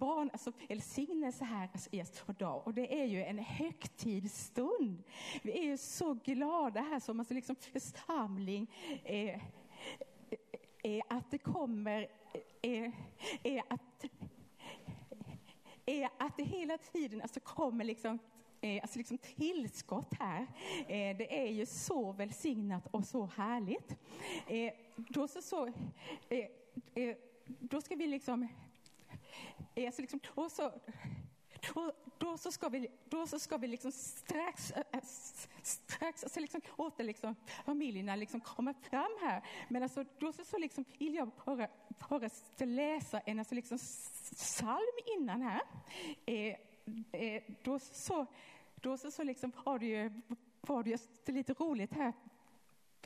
barn, alltså välsignelse här alltså, i Jesu dag. Och det är ju en högtidsstund. Vi är ju så glada här som alltså, liksom, församling. Eh, är att det kommer, är, är att, är att det hela tiden alltså kommer liksom alltså liksom tillskott här. Det är ju så välsignat och så härligt. Då, så, så, då ska vi liksom... Alltså liksom och så, då, då, så ska vi, då så ska vi liksom strax, eh, eh, strax alltså liksom, åter liksom, familjerna liksom komma fram här. Men alltså, då så, så liksom, vill jag bara, bara läsa en alltså liksom, psalm innan här. Eh, eh, då så, då så, så liksom, har det ju var det lite roligt här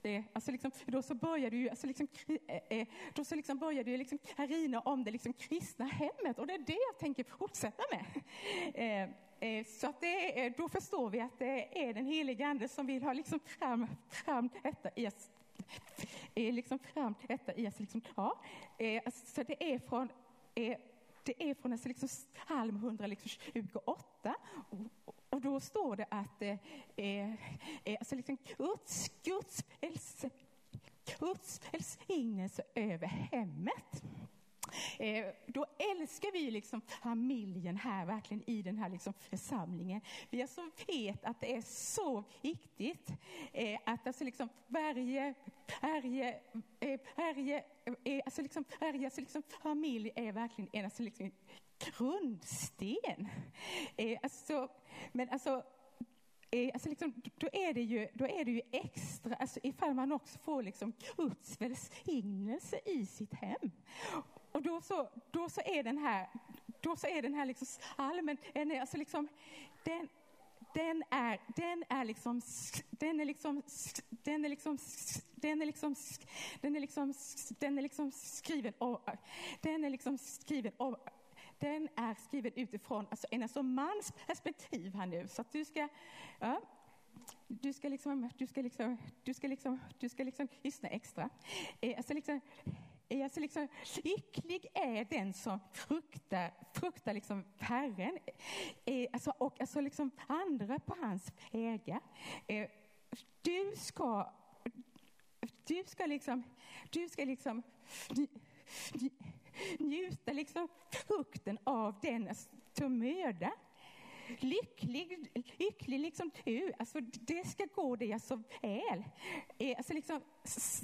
det, alltså liksom, då så började ju, alltså liksom, eh, eh, då så liksom började ju liksom Carina om det liksom kristna hemmet och det är det jag tänker fortsätta med. Eh, eh, så att det är, då förstår vi att det är den helige ande som vill ha liksom fram, fram detta i oss. Eh, liksom fram detta i oss. Liksom, ja, alltså, så det är från det är från alltså liksom psalm 128 och, då står det att eh, eh, eh alltså liksom Guds, Guds, Guds välsignelse över hemmet. Eh, då älskar vi liksom familjen här, verkligen i den här liksom församlingen. Vi alltså vet att det är så viktigt eh, att alltså liksom varje, varje, eh, varje, eh, alltså liksom, varje alltså liksom familj är verkligen en alltså liksom grundsten. Eh, alltså, men alltså eh, alltså liksom, då, är det ju, då är det ju extra, alltså ifall man också får liksom Guds välsignelse i sitt hem. Och då så, då så är den här, då så är den här liksom allmän, alltså liksom, den, den är, den är liksom, den är liksom, den är liksom, den är liksom, den är liksom, den är liksom skriven och, den är liksom skriven och, den är skriven utifrån alltså en alltså mans perspektiv här nu. Så att du ska, ja, du ska liksom, du ska liksom, du ska liksom, du ska liksom lyssna extra. Eh, alltså liksom, eh, alltså liksom, lycklig är den som fruktar, fruktar liksom Herren eh, alltså, och alltså liksom andra på hans vägar. Eh, du ska, du ska liksom, du ska liksom du, du, njuta liksom frukten av den alltså, som möda. Lycklig, lycklig liksom du, alltså det ska gå dig alltså väl. Eh, alltså liksom,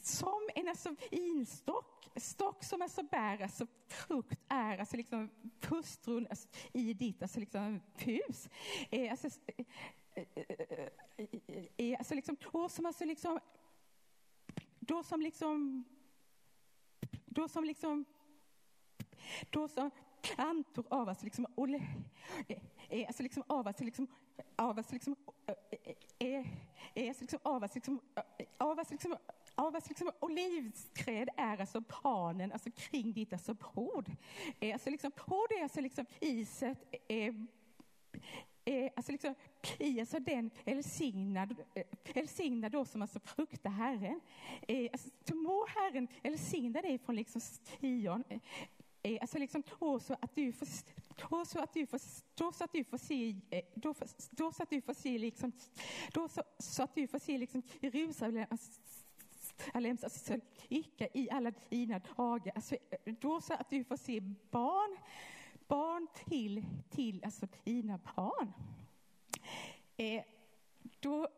som en alltså vinstock, stock som alltså bär alltså frukt är alltså liksom hustrun alltså, i ditt alltså liksom hus. Eh, alltså, eh, alltså liksom, och som alltså liksom, då som liksom, då som liksom då som plantor av oss liksom, eh, eh, alltså liksom av oss liksom, av oss liksom, är, liksom av oss liksom, av oss liksom av oss liksom, olivträd är alltså planen, alltså kring ditt alltså bord. Alltså liksom, bord är alltså liksom iset är, är, alltså liksom, i alltså den välsignad, välsignad då som alltså fruktar Herren. Alltså, må Herren välsigna dig från liksom Sion. Eh, alltså liksom, då så att du får, då så att du får, då så att du får se, eh, då, då så att du får se liksom, då så, så att du får se liksom Jerusalem, Alems, alltså, alltså icke i alla dina dagar. Alltså, eh, då så att du får se barn, barn till, till alltså dina barn. Eh, då,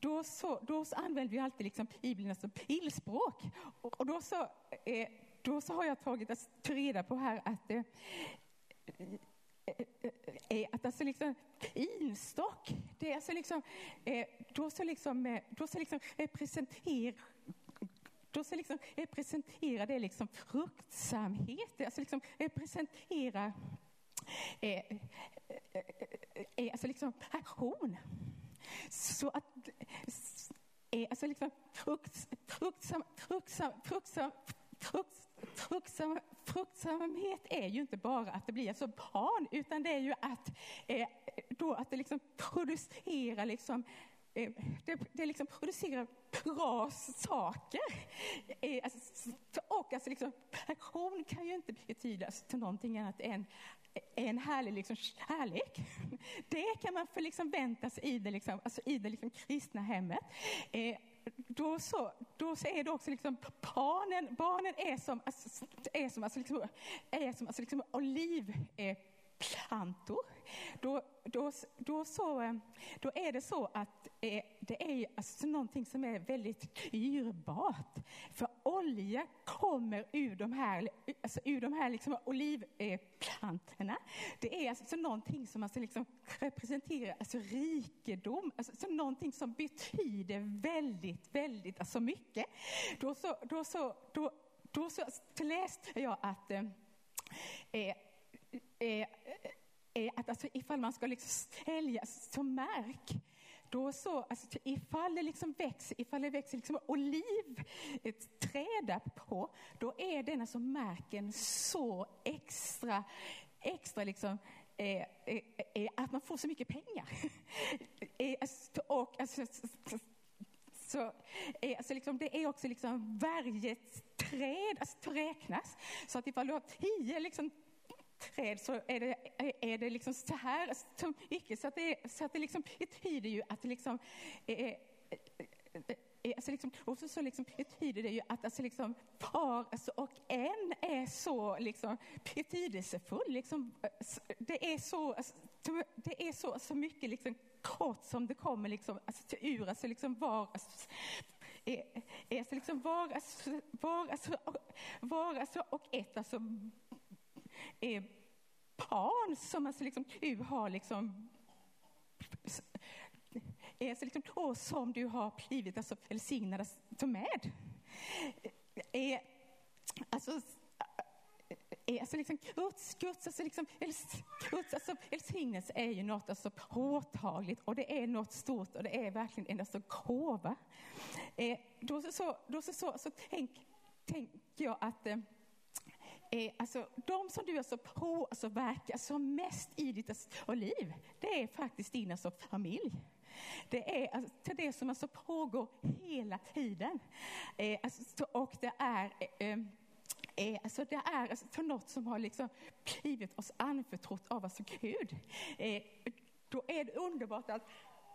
då, så, då så använder vi alltid liksom Bibeln, alltså bildspråk. Och, och då så eh, då så har jag tagit reda på här att eh, eh, eh att alltså liksom instock, det är alltså liksom, eh, då så liksom, då så liksom representerar då så liksom representerar det liksom fruktsamhet, alltså liksom representerar eh, eh, alltså liksom passion. Så att eh, alltså liksom frukt, fruktsam, fruktsam, fruktsam, fruktsam, fruktsamhet är ju inte bara att det blir alltså barn, utan det är ju att, eh, då att det liksom producerar liksom eh, det, det liksom producerar bra saker. Eh, alltså, och alltså liksom, passion kan ju inte betyda till någonting annat än en härlig liksom kärlek. Det kan man förvänta sig i det, liksom, alltså i det liksom kristna hemmet. Eh, då, så, då så är det också liksom barnen, barnen är som, alltså, är som, alltså liksom, är som alltså liksom eh, plantor, Då, då, då, så, eh, då är det så att eh, det är alltså någonting som är väldigt dyrbart. För olja kommer ur de här, alltså ur de här liksom olivplantorna. Det är alltså någonting som alltså liksom representerar alltså rikedom, alltså någonting som betyder väldigt, väldigt alltså mycket. Då, så, då, så, då, då så läste jag att eh, eh eh, eh är att alltså, ifall man ska liksom sälja alltså, som märk, då så, alltså, ifall det liksom växer, ifall det växer liksom olivträd på, då är den alltså märken så extra, extra liksom, eh, eh, eh, att man får så mycket pengar. Eh, alltså, och, alltså, så, eh, alltså liksom, det är också liksom varje träd alltså, räknas. Så att ifall du har tio liksom, träd så är det, är det liksom så här som icke, så att det, så att det liksom betyder ju att det liksom är, Alltså liksom, och så, så liksom betyder det ju att alltså liksom par alltså, och en är så liksom betydelsefull. Liksom, alltså, det är så, alltså, det är så, så mycket liksom kort som det kommer liksom, alltså, till ur alltså, liksom var, alltså, är, är alltså, liksom var, alltså, var, alltså, var alltså, och ett alltså, är barn som alltså liksom, du har liksom är alltså liksom, och som du har blivit alltså välsignad alltså med. Är, alltså, är alltså liksom, Guds, Guds, alltså liksom, Guds alltså, välsignelse är ju något alltså påtagligt och det är något stort och det är verkligen en alltså gåva. Eh, då så, då så, så, så tänk, tänker jag att eh, är, alltså, de som du alltså på, alltså verkar som mest i ditt alltså, liv, det är faktiskt din alltså, familj. Det är alltså, det som alltså pågår hela tiden. Eh, alltså, och det är eh, eh, eh, alltså det är alltså något som har liksom blivit oss anförtrott av alltså Gud. Eh, då är det underbart att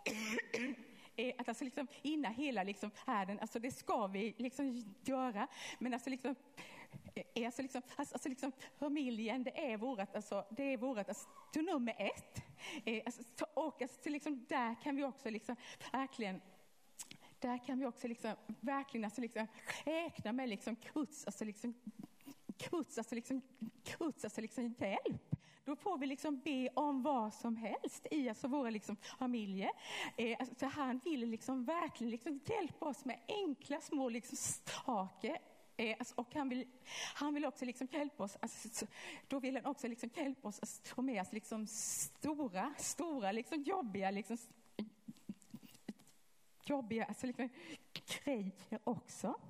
eh, att alltså liksom inna hela liksom världen, alltså det ska vi liksom göra. Men alltså liksom är alltså liksom, alltså, alltså, liksom familjen, det är vårt, alltså, det är vårt alltså, till nummer ett. Alltså, och alltså, liksom, där kan vi också liksom, verkligen där kan vi också liksom, verkligen alltså, liksom, räkna med liksom, kuts, alltså, liksom, kuts, alltså, liksom, kuts, alltså, liksom, hjälp. Då får vi liksom be om vad som helst i alltså våra liksom familjer. Eh, alltså, han vill liksom verkligen liksom hjälpa oss med enkla små liksom saker Alltså, och han vill, han vill också liksom hjälpa oss, alltså, då vill han också liksom hjälpa oss att få med oss liksom stora, stora, liksom jobbiga, liksom, jobbiga alltså liksom, grejer också.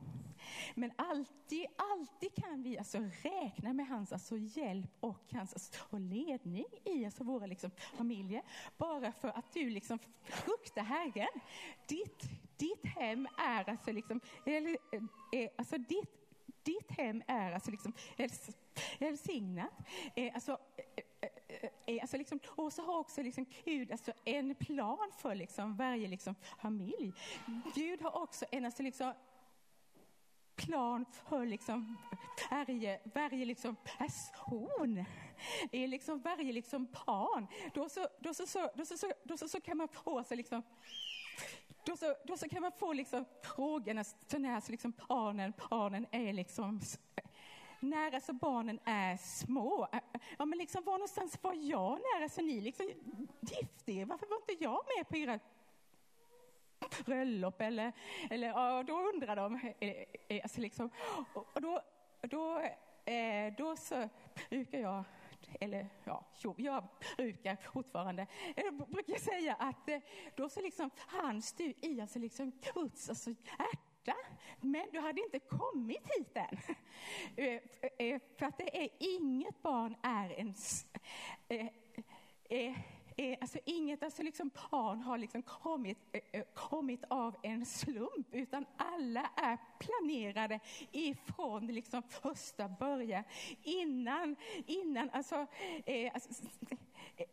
Men alltid, alltid kan vi alltså räkna med hans alltså hjälp och hans alltså ledning i alltså våra liksom familjer. Bara för att du liksom fruktar Herren. Ditt, ditt hem är alltså liksom, eller, är, alltså ditt ditt hem är alltså liksom välsignat. Eh, alltså, eh, eh, eh, alltså liksom, och så har också liksom Gud alltså en plan för liksom varje liksom familj. Gud har också en alltså liksom plan för liksom varje, varje liksom person. I liksom varje liksom barn. Då så, då så, då så, då så, då så, så kan man få sig liksom då så, då så kan man få liksom frågorna så när så liksom barnen, barnen är liksom när alltså barnen är små. Ja, men liksom var någonstans var jag när alltså ni liksom gifte er? Varför var inte jag med på era bröllop? Eller, eller ja, då undrar de. Eh, eh, eh, alltså liksom, och då, då, då så brukar jag eller ja, jo, jag brukar fortfarande, eller brukar säga att eh, då så liksom fanns du i alltså liksom Guds alltså hjärta, men du hade inte kommit hit än. Eh, eh, för att det är inget barn är en eh, eh, alltså inget alltså liksom plan har liksom kommit, eh, eh, kommit av en slump utan alla är planerade ifrån liksom första början. Innan, innan alltså, eh, alltså eh,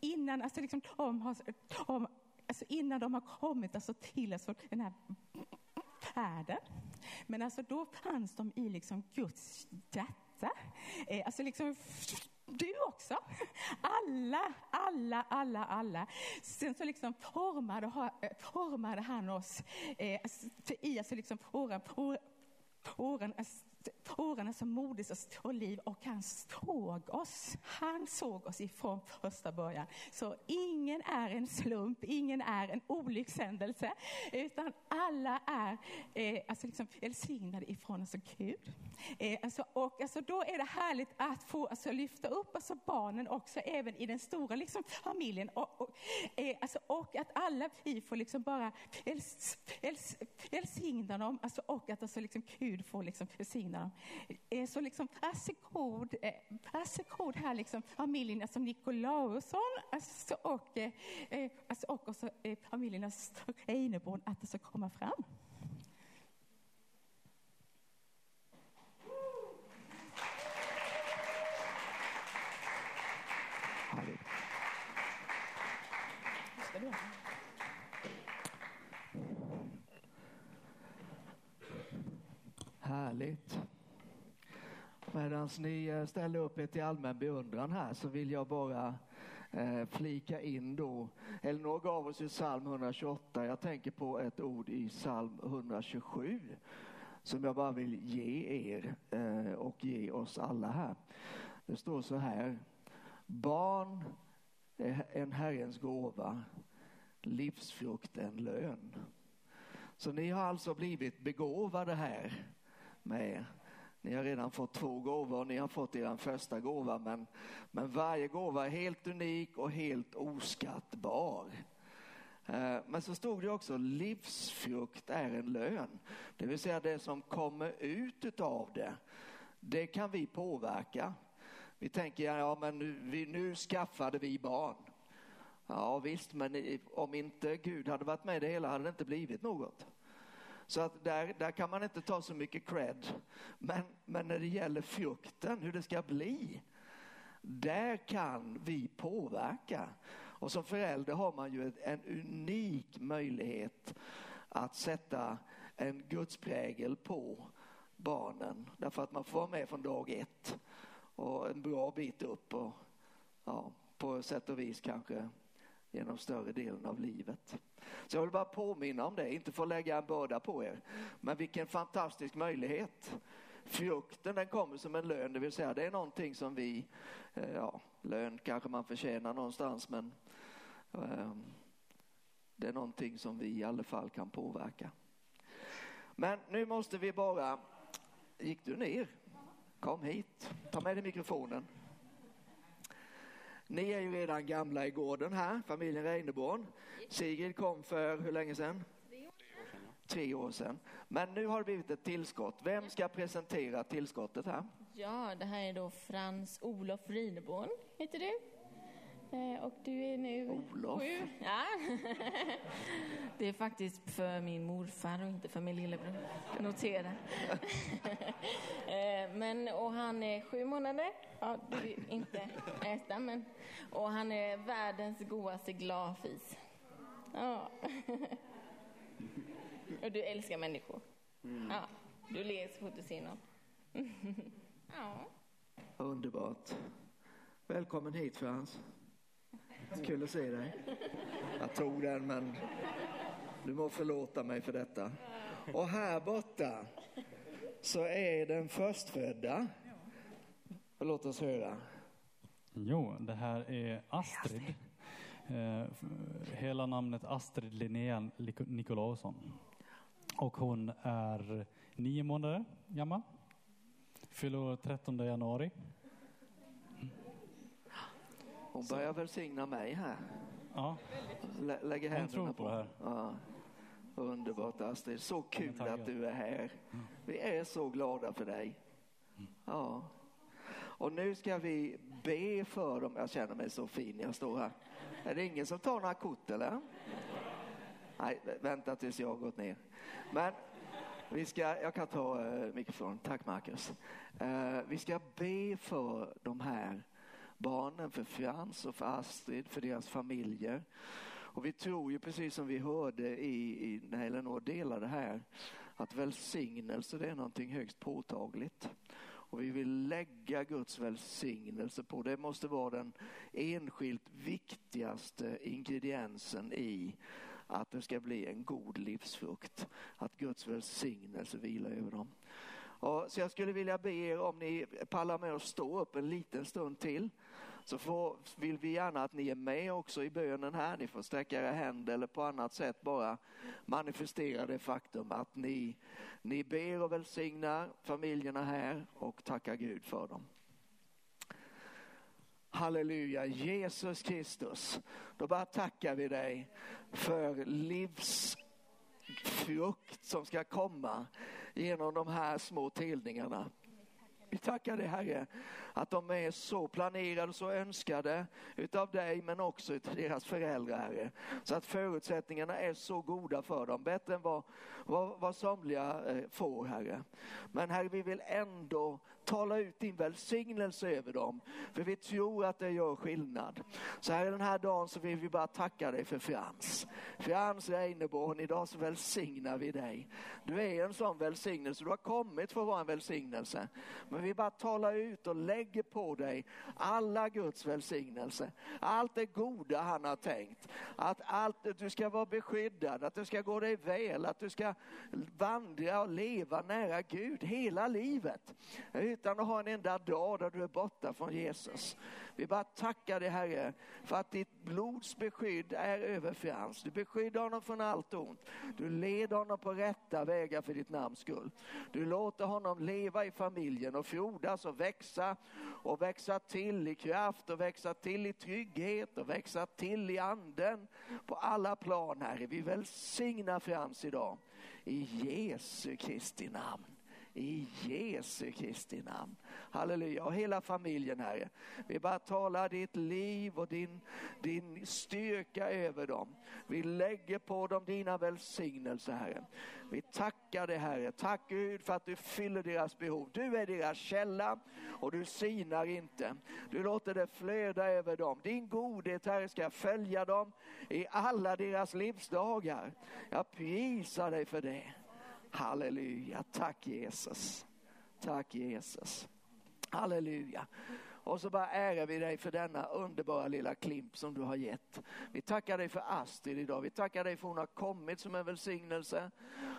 innan, alltså liksom, de har, de, alltså innan de har kommit alltså till alltså den här världen. Men alltså då fanns de i liksom Guds hjärta. Eh, alltså liksom du också. Alla, alla, alla, alla. Sen så liksom formade, eh, formade han oss eh, alltså, i alltså liksom åren, åren, åren alltså, som Moses och liv och han såg oss. Han såg oss ifrån första början. Så ingen är en slump, ingen är en olyckshändelse, utan alla är eh, alltså liksom välsignade ifrån alltså Gud. Eh, alltså, och alltså då är det härligt att få alltså, lyfta upp alltså, barnen också, även i den stora liksom, familjen. Och, och, eh, alltså, och att alla vi får liksom bara väls, väls, välsigna dem alltså, och att alltså, liksom, Gud får liksom, välsigna dem. är så liksom, varsågod, eh, varsågod här liksom, familjen alltså, Nikolausson alltså, och, eh, alltså, och och så, familjen Reineborn att det ska komma fram. Härligt. Medan ni eh, ställer upp er till allmän beundran här så vill jag bara eh, flika in då, Elinor gav oss ju psalm 128, jag tänker på ett ord i psalm 127 som jag bara vill ge er eh, och ge oss alla här. Det står så här, barn är en Herrens gåva, livsfrukt en lön. Så ni har alltså blivit begåvade här med ni har redan fått två gåvor och ni har fått er första gåva men, men varje gåva är helt unik och helt oskattbar. Eh, men så stod det också livsfrukt är en lön. Det vill säga det som kommer ut utav det. Det kan vi påverka. Vi tänker, ja men nu, vi, nu skaffade vi barn. Ja visst, men om inte Gud hade varit med i det hela hade det inte blivit något. Så att där, där kan man inte ta så mycket cred. Men, men när det gäller frukten, hur det ska bli, där kan vi påverka. Och som förälder har man ju en unik möjlighet att sätta en gudsprägel på barnen. Därför att man får vara med från dag ett och en bra bit upp och ja, på sätt och vis kanske genom större delen av livet. Så jag vill bara påminna om det, inte för att lägga en börda på er. Men vilken fantastisk möjlighet. Frukten den kommer som en lön, det vill säga det är någonting som vi, eh, ja lön kanske man förtjänar någonstans men ehm, det är någonting som vi i alla fall kan påverka. Men nu måste vi bara, gick du ner? Kom hit, ta med dig mikrofonen. Ni är ju redan gamla i gården här, familjen Reineborn. Sigrid kom för hur länge sedan? Tre år sedan. Men nu har det blivit ett tillskott. Vem ska presentera tillskottet här? Ja, det här är då Frans Olof Reineborn, heter du. Eh, och du är nu Olof. sju. Ja. Det är faktiskt för min morfar och inte för min lillebror. Notera. Eh, men, och han är sju månader. Ja, du vill inte äta, men... Och han är världens godaste gladfis. Ja. Och du älskar människor. Mm. Ja, du ler så fort du ser någon. Ja. Underbart. Välkommen hit Frans. Kul att se dig. Jag tog den men du må förlåta mig för detta. Och här borta så är den förstfödda. Låt oss höra. Jo, det här är Astrid. Eh, hela namnet Astrid Linnea Nikolausson. Och hon är nio månader gammal. Fyller 13 januari. Hon börjar välsigna mig här. Ja. Lä lägger händerna på. på här. Ja. Underbart Astrid, så kul att du är här. Vi är så glada för dig. Ja. Och nu ska vi be för dem. Jag känner mig så fin när jag står här. Är det ingen som tar några kort eller? Nej, vänta tills jag har gått ner. Men vi ska, jag kan ta uh, mikrofonen. Tack Marcus. Uh, vi ska be för de här barnen, för Frans och för Astrid, för deras familjer. Och vi tror ju precis som vi hörde i, i när Elinor delade här att välsignelse det är någonting högst påtagligt. Och vi vill lägga Guds välsignelse på. Det måste vara den enskilt viktigaste ingrediensen i att det ska bli en god livsfrukt. Att Guds välsignelse vilar över dem. Och så jag skulle vilja be er om ni pallar med att stå upp en liten stund till så får, vill vi gärna att ni är med också i bönen här. Ni får sträcka era händer eller på annat sätt bara manifestera det faktum att ni, ni ber och välsignar familjerna här och tackar Gud för dem. Halleluja, Jesus Kristus. Då bara tackar vi dig för livsfrukt som ska komma genom de här små telningarna. Vi tackar dig Herre att de är så planerade och så önskade utav dig men också utav deras föräldrar Herre. Så att förutsättningarna är så goda för dem, bättre än vad, vad, vad somliga eh, får Herre. Men Herre vi vill ändå tala ut din välsignelse över dem. För vi tror att det gör skillnad. Så här den här dagen så vill vi bara tacka dig för Frans. Frans Reineborn, idag så välsignar vi dig. Du är en sån välsignelse, du har kommit för att vara en välsignelse. Men vi bara talar ut och lägger på dig alla Guds välsignelse. Allt det goda han har tänkt. Att allt, du ska vara beskyddad, att det ska gå dig väl, att du ska vandra och leva nära Gud hela livet utan att ha en enda dag där du är borta från Jesus. Vi bara tackar dig Herre för att ditt blods beskydd är över Frans. Du beskyddar honom från allt ont. Du leder honom på rätta vägar för ditt namns skull. Du låter honom leva i familjen och frodas och växa och växa till i kraft och växa till i trygghet och växa till i anden på alla plan Herre. Vi välsignar Frans idag i Jesu Kristi namn. I Jesu Kristi namn. Halleluja. Och hela familjen Herre. Vi bara talar ditt liv och din, din styrka över dem. Vi lägger på dem dina välsignelser Herre. Vi tackar dig Herre. Tack Gud för att du fyller deras behov. Du är deras källa och du sinar inte. Du låter det flöda över dem. Din godhet Herre ska följa dem i alla deras livsdagar. Jag prisar dig för det. Halleluja, tack Jesus. Tack Jesus. Halleluja. Och så bara ärar vi dig för denna underbara lilla klimp som du har gett. Vi tackar dig för Astrid idag. Vi tackar dig för hon har kommit som en välsignelse.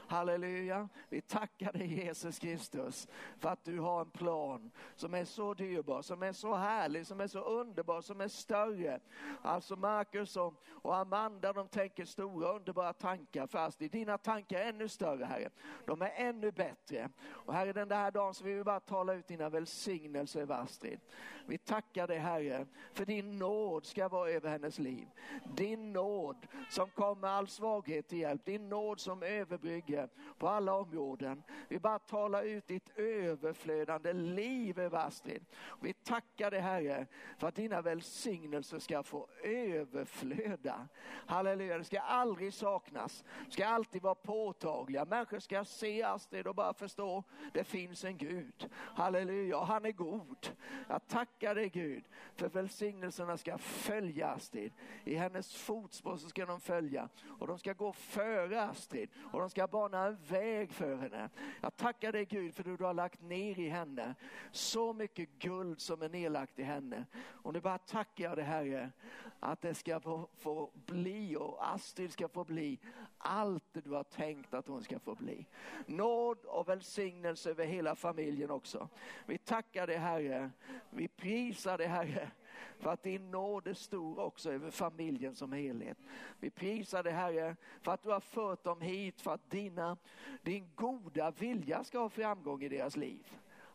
Halleluja. Vi tackar dig Jesus Kristus för att du har en plan som är så dyrbar, som är så härlig, som är så underbar, som är större. Alltså Marcus och, och Amanda de tänker stora underbara tankar för Astrid. Dina tankar är ännu större Herre. De är ännu bättre. Och Herre den här dagen så vill vi bara tala ut dina välsignelser över Astrid. Vi tackar dig Herre för din nåd ska vara över hennes liv. Din nåd som kommer all svaghet till hjälp. Din nåd som överbrygger på alla områden. Vi bara talar ut ditt överflödande liv över Astrid. Vi tackar dig Herre för att dina välsignelser ska få överflöda. Halleluja, det ska aldrig saknas. Det ska alltid vara påtagliga. Människor ska se Astrid och bara förstå det finns en Gud. Halleluja, han är god. Jag tackar tackar dig Gud för välsignelserna ska följa Astrid. I hennes fotspår så ska de följa och de ska gå före Astrid och de ska bana en väg för henne. Jag tackar dig Gud för det du har lagt ner i henne. Så mycket guld som är nedlagt i henne. Och nu bara tackar jag dig Herre att det ska få, få bli och Astrid ska få bli allt det du har tänkt att hon ska få bli. Nåd och välsignelse över hela familjen också. Vi tackar dig Herre. Vi prisar dig Herre för att din nåd är stor också över familjen som helhet. Vi prisar dig Herre för att du har fört dem hit för att dina, din goda vilja ska ha framgång i deras liv.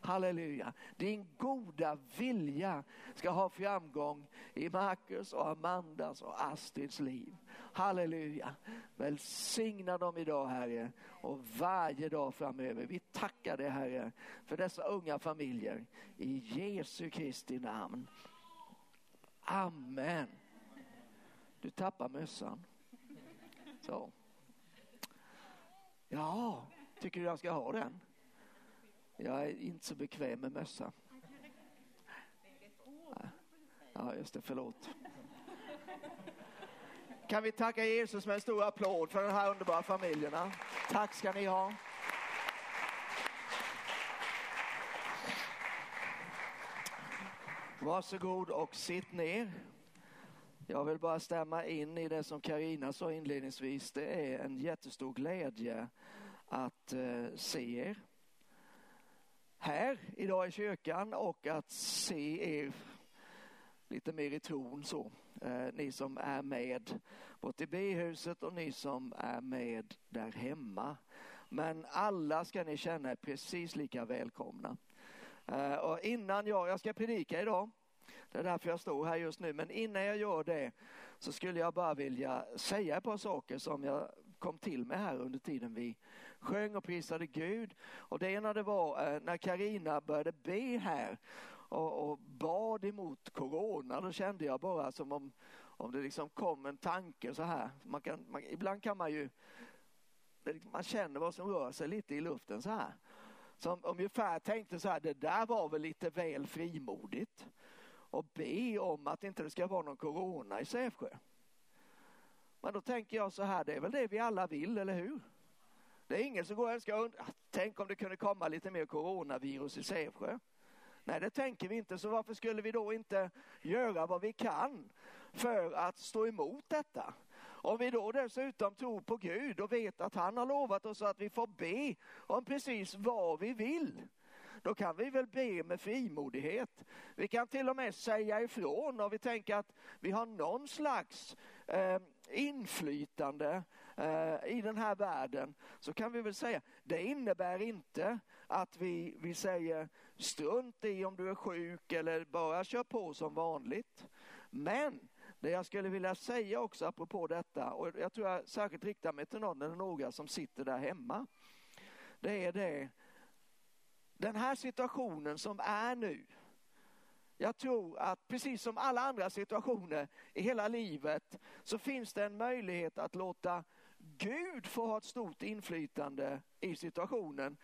Halleluja. Din goda vilja ska ha framgång i Marcus och Amandas och Astrids liv. Halleluja. Välsigna dem idag Herre och varje dag framöver. Vi tackar dig Herre för dessa unga familjer i Jesu Kristi namn. Amen. Du tappar mössan. Så. Ja, tycker du jag ska ha den? Jag är inte så bekväm med mössa. Ja, just det, förlåt. Kan vi tacka Jesus med en stor applåd för de här underbara familjerna. Tack ska ni ha. Varsågod och sitt ner. Jag vill bara stämma in i det som Karina sa inledningsvis. Det är en jättestor glädje att eh, se er här idag i kyrkan och att se er lite mer i tron så. Eh, ni som är med bort i bihuset och ni som är med där hemma. Men alla ska ni känna er precis lika välkomna. Eh, och innan jag, jag ska predika idag, det är därför jag står här just nu, men innan jag gör det så skulle jag bara vilja säga ett par saker som jag kom till med här under tiden vi sjöng och prisade Gud. Och det ena det var eh, när Karina började be här och, och bad emot corona, då kände jag bara som om, om det liksom kom en tanke så här. Man kan, man, ibland kan man ju, liksom, man känner vad som rör sig lite i luften så här. Som ungefär tänkte så här, det där var väl lite väl frimodigt. Och be om att inte det ska vara någon corona i Sävsjö. Men då tänker jag så här, det är väl det vi alla vill, eller hur? Det är ingen som går och önskar, tänk om det kunde komma lite mer coronavirus i Sävsjö. Nej, det tänker vi inte, så varför skulle vi då inte göra vad vi kan för att stå emot detta? Om vi då dessutom tror på Gud och vet att han har lovat oss att vi får be om precis vad vi vill då kan vi väl be med frimodighet. Vi kan till och med säga ifrån och vi tänker att vi har någon slags eh, inflytande eh, i den här världen så kan vi väl säga, det innebär inte att vi, vi säger strunt i om du är sjuk eller bara kör på som vanligt. Men det jag skulle vilja säga också apropå detta, och jag tror jag särskilt riktar mig till någon eller några som sitter där hemma. Det är det, den här situationen som är nu, jag tror att precis som alla andra situationer i hela livet så finns det en möjlighet att låta Gud få ha ett stort inflytande i situationen.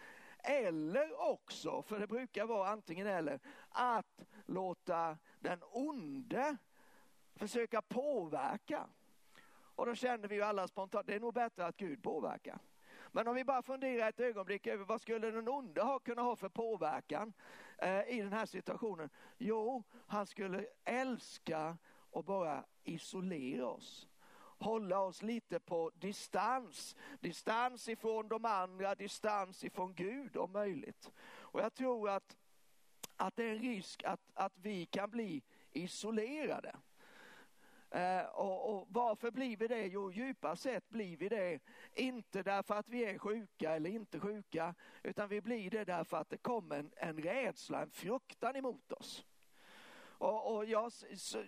Eller också, för det brukar vara antingen eller, att låta den onde försöka påverka. Och då känner vi ju alla spontant, det är nog bättre att Gud påverkar. Men om vi bara funderar ett ögonblick över vad skulle den onde ha, kunna ha för påverkan eh, i den här situationen? Jo, han skulle älska och bara isolera oss hålla oss lite på distans. Distans ifrån de andra, distans ifrån Gud om möjligt. Och jag tror att, att det är en risk att, att vi kan bli isolerade. Eh, och, och, varför blir vi det? Jo, djupast sett blir vi det inte därför att vi är sjuka eller inte sjuka, utan vi blir det därför att det kommer en, en rädsla, en fruktan emot oss. Och, och jag,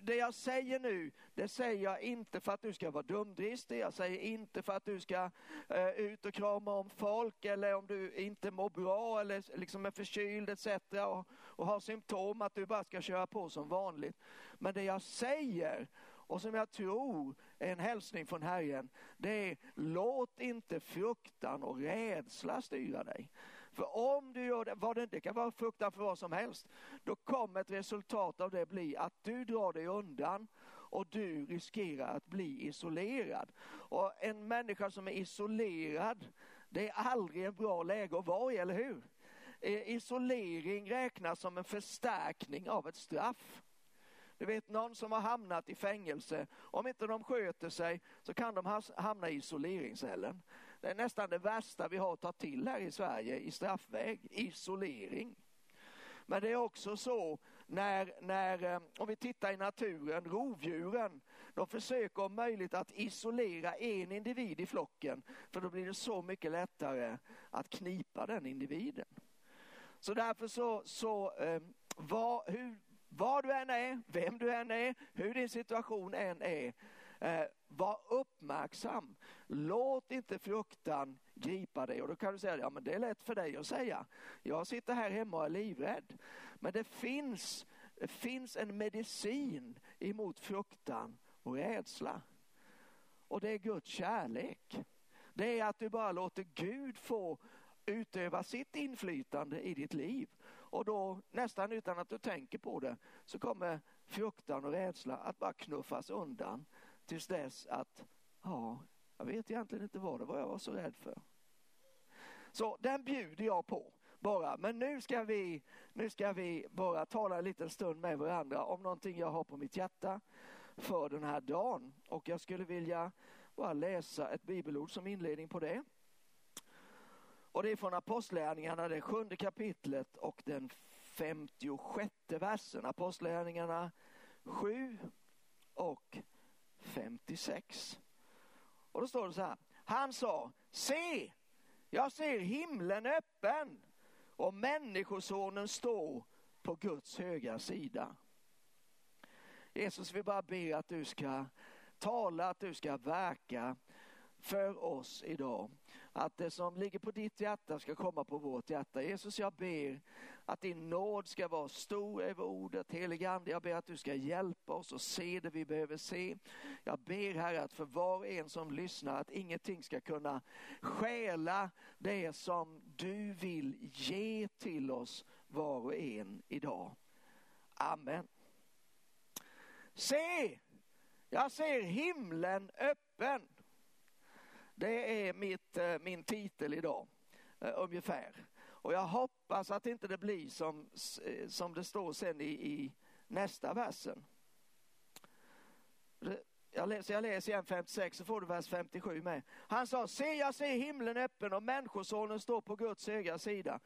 det jag säger nu, det säger jag inte för att du ska vara dumdristig. Jag säger inte för att du ska eh, ut och krama om folk eller om du inte mår bra eller liksom är förkyld etc. Och, och har symptom att du bara ska köra på som vanligt. Men det jag säger och som jag tror är en hälsning från Herren, det är låt inte fruktan och rädsla styra dig. För om du gör det, vad det, det kan vara fruktan för vad som helst, då kommer ett resultat av det bli att du drar dig undan och du riskerar att bli isolerad. Och en människa som är isolerad, det är aldrig en bra läge att vara i, eller hur? Eh, isolering räknas som en förstärkning av ett straff. Du vet någon som har hamnat i fängelse, om inte de sköter sig så kan de hamna i isoleringscellen. Det är nästan det värsta vi har att ta till här i Sverige i straffväg, isolering. Men det är också så när, när, eh, om vi tittar i naturen, rovdjuren, de försöker om möjligt att isolera en individ i flocken, för då blir det så mycket lättare att knipa den individen. Så därför så, så eh, var, hur, var du än är, vem du än är, hur din situation än är, Eh, var uppmärksam. Låt inte fruktan gripa dig. Och då kan du säga, ja men det är lätt för dig att säga. Jag sitter här hemma och är livrädd. Men det finns, det finns en medicin emot fruktan och rädsla. Och det är Guds kärlek. Det är att du bara låter Gud få utöva sitt inflytande i ditt liv. Och då nästan utan att du tänker på det så kommer fruktan och rädsla att bara knuffas undan tills dess att, ja, jag vet egentligen inte vad det var jag var så rädd för. Så den bjuder jag på bara. Men nu ska vi, nu ska vi bara tala en liten stund med varandra om någonting jag har på mitt hjärta för den här dagen. Och jag skulle vilja bara läsa ett bibelord som inledning på det. Och det är från Apostlärningarna, det sjunde kapitlet och den 56 versen. Apostlärningarna 7 och 56. Och då står det så här. Han sa, se, jag ser himlen öppen och människosonen står på Guds högra sida. Jesus, vi bara ber att du ska tala, att du ska verka för oss idag. Att det som ligger på ditt hjärta ska komma på vårt hjärta. Jesus, jag ber att din nåd ska vara stor över ordet. Helige Ande, jag ber att du ska hjälpa oss och se det vi behöver se. Jag ber Herre att för var och en som lyssnar att ingenting ska kunna stjäla det som du vill ge till oss var och en idag. Amen. Se, jag ser himlen öppen. Det är mitt, eh, min titel idag, eh, ungefär. Och jag hoppas att inte det blir som, eh, som det står sen i, i nästa versen. Jag läser, jag läser igen 56 så får du vers 57 med. Han sa, se jag ser himlen öppen och människosonen står på Guds högra sida.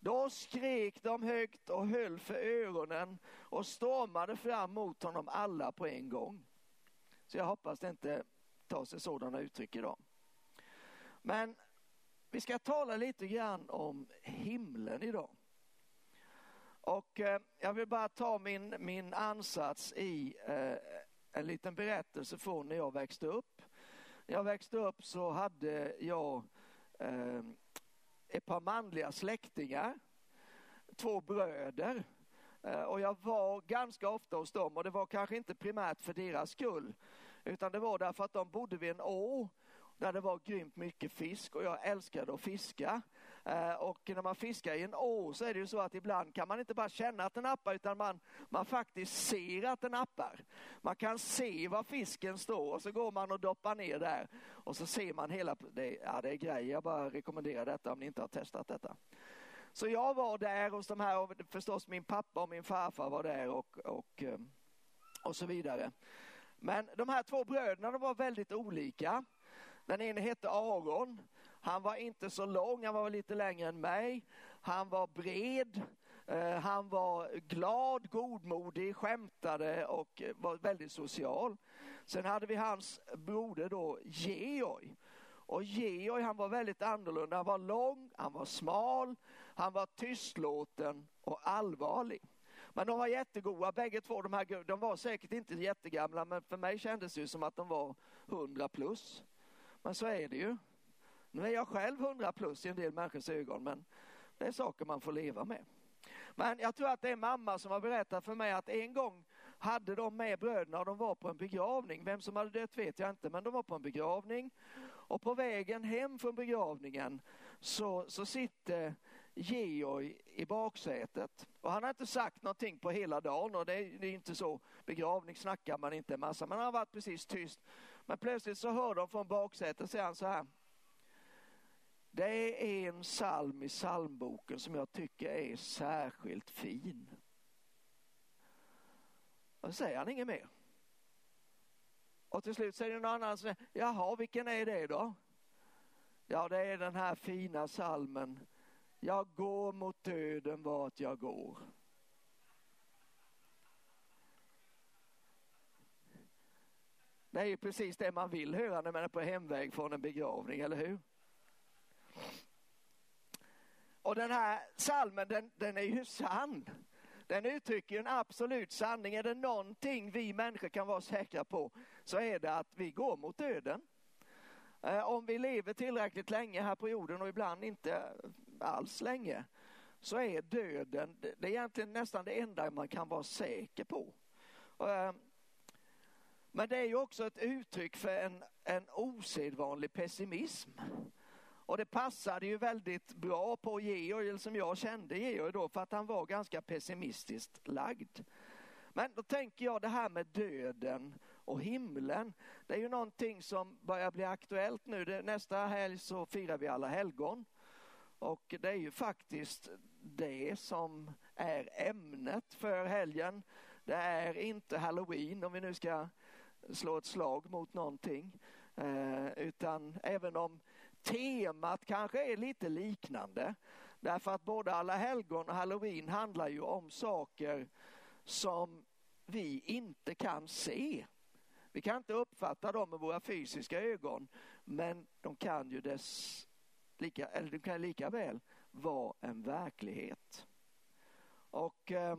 Då skrek de högt och höll för öronen och stormade fram mot honom alla på en gång. Så jag hoppas det inte tar sig sådana uttryck idag. Men vi ska tala lite grann om himlen idag. Och eh, jag vill bara ta min, min ansats i eh, en liten berättelse från när jag växte upp. När jag växte upp så hade jag eh, ett par manliga släktingar, två bröder. Eh, och jag var ganska ofta hos dem och det var kanske inte primärt för deras skull utan det var därför att de bodde vid en å där det var grymt mycket fisk och jag älskade att fiska. Eh, och när man fiskar i en å så är det ju så att ibland kan man inte bara känna att den nappar utan man, man faktiskt ser att den nappar. Man kan se var fisken står och så går man och doppar ner där och så ser man hela, det, ja det är grejer, jag bara rekommenderar detta om ni inte har testat detta. Så jag var där hos de här och förstås min pappa och min farfar var där och, och, eh, och så vidare. Men de här två bröderna de var väldigt olika. Den ene hette Aron. Han var inte så lång, han var lite längre än mig. Han var bred, eh, han var glad, godmodig, skämtade och eh, var väldigt social. Sen hade vi hans broder då, Georg. Och Georg han var väldigt annorlunda. Han var lång, han var smal, han var tystlåten och allvarlig. Men de var jättegoda bägge två. De, här, de var säkert inte jättegamla men för mig kändes det som att de var 100 plus. Men så är det ju. Nu är jag själv 100 plus i en del människors ögon men det är saker man får leva med. Men jag tror att det är mamma som har berättat för mig att en gång hade de med bröderna och de var på en begravning. Vem som hade dött vet jag inte men de var på en begravning. Och på vägen hem från begravningen så, så sitter Georg i baksätet. Och han har inte sagt någonting på hela dagen och det är, det är inte så. Begravning snackar man inte en massa men han har varit precis tyst. Men plötsligt så hör de från baksätet säger han så här. Det är en psalm i psalmboken som jag tycker är särskilt fin. Och så säger han inget mer. Och till slut säger någon annan, så, jaha vilken är det då? Ja det är den här fina salmen Jag går mot döden vart jag går. Det är ju precis det man vill höra när man är på hemväg från en begravning, eller hur? Och den här salmen den, den är ju sann. Den uttrycker en absolut sanning. Är det någonting vi människor kan vara säkra på så är det att vi går mot döden. Eh, om vi lever tillräckligt länge här på jorden och ibland inte alls länge så är döden det är egentligen nästan det enda man kan vara säker på. Eh, men det är ju också ett uttryck för en, en osedvanlig pessimism. Och det passade ju väldigt bra på Georg, som jag kände Georg då, för att han var ganska pessimistiskt lagd. Men då tänker jag det här med döden och himlen. Det är ju någonting som börjar bli aktuellt nu. Det, nästa helg så firar vi alla helgon. Och det är ju faktiskt det som är ämnet för helgen. Det är inte halloween om vi nu ska slå ett slag mot någonting. Eh, utan även om temat kanske är lite liknande. Därför att både alla helgon och halloween handlar ju om saker som vi inte kan se. Vi kan inte uppfatta dem med våra fysiska ögon, men de kan ju dess, lika, eller de kan lika väl vara en verklighet. Och eh,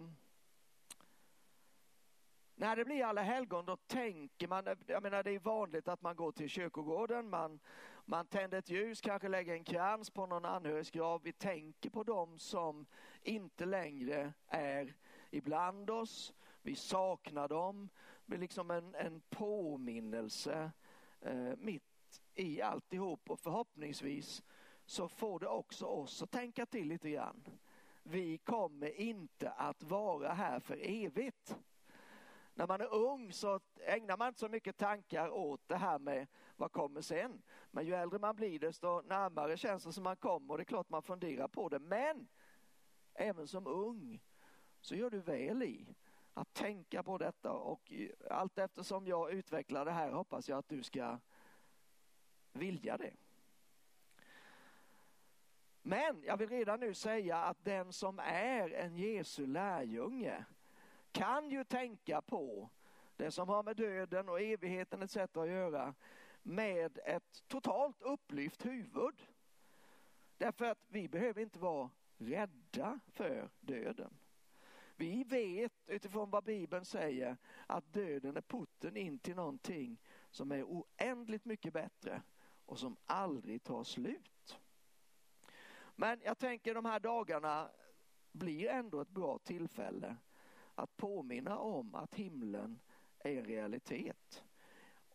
när det blir alla helgon då tänker man, jag menar det är vanligt att man går till kyrkogården, man, man tänder ett ljus, kanske lägger en krans på någon anhörigs grav. Vi tänker på dem som inte längre är ibland oss. Vi saknar dem. Det blir liksom en, en påminnelse eh, mitt i alltihop och förhoppningsvis så får det också oss att tänka till lite grann. Vi kommer inte att vara här för evigt när man är ung så ägnar man inte så mycket tankar åt det här med vad kommer sen. Men ju äldre man blir desto närmare känns det som man kommer och det är klart man funderar på det. Men även som ung så gör du väl i att tänka på detta och allt eftersom jag utvecklar det här hoppas jag att du ska vilja det. Men jag vill redan nu säga att den som är en Jesu lärjunge kan ju tänka på det som har med döden och evigheten etc. att göra med ett totalt upplyft huvud. Därför att vi behöver inte vara rädda för döden. Vi vet utifrån vad Bibeln säger att döden är porten in till någonting som är oändligt mycket bättre och som aldrig tar slut. Men jag tänker de här dagarna blir ändå ett bra tillfälle att påminna om att himlen är en realitet.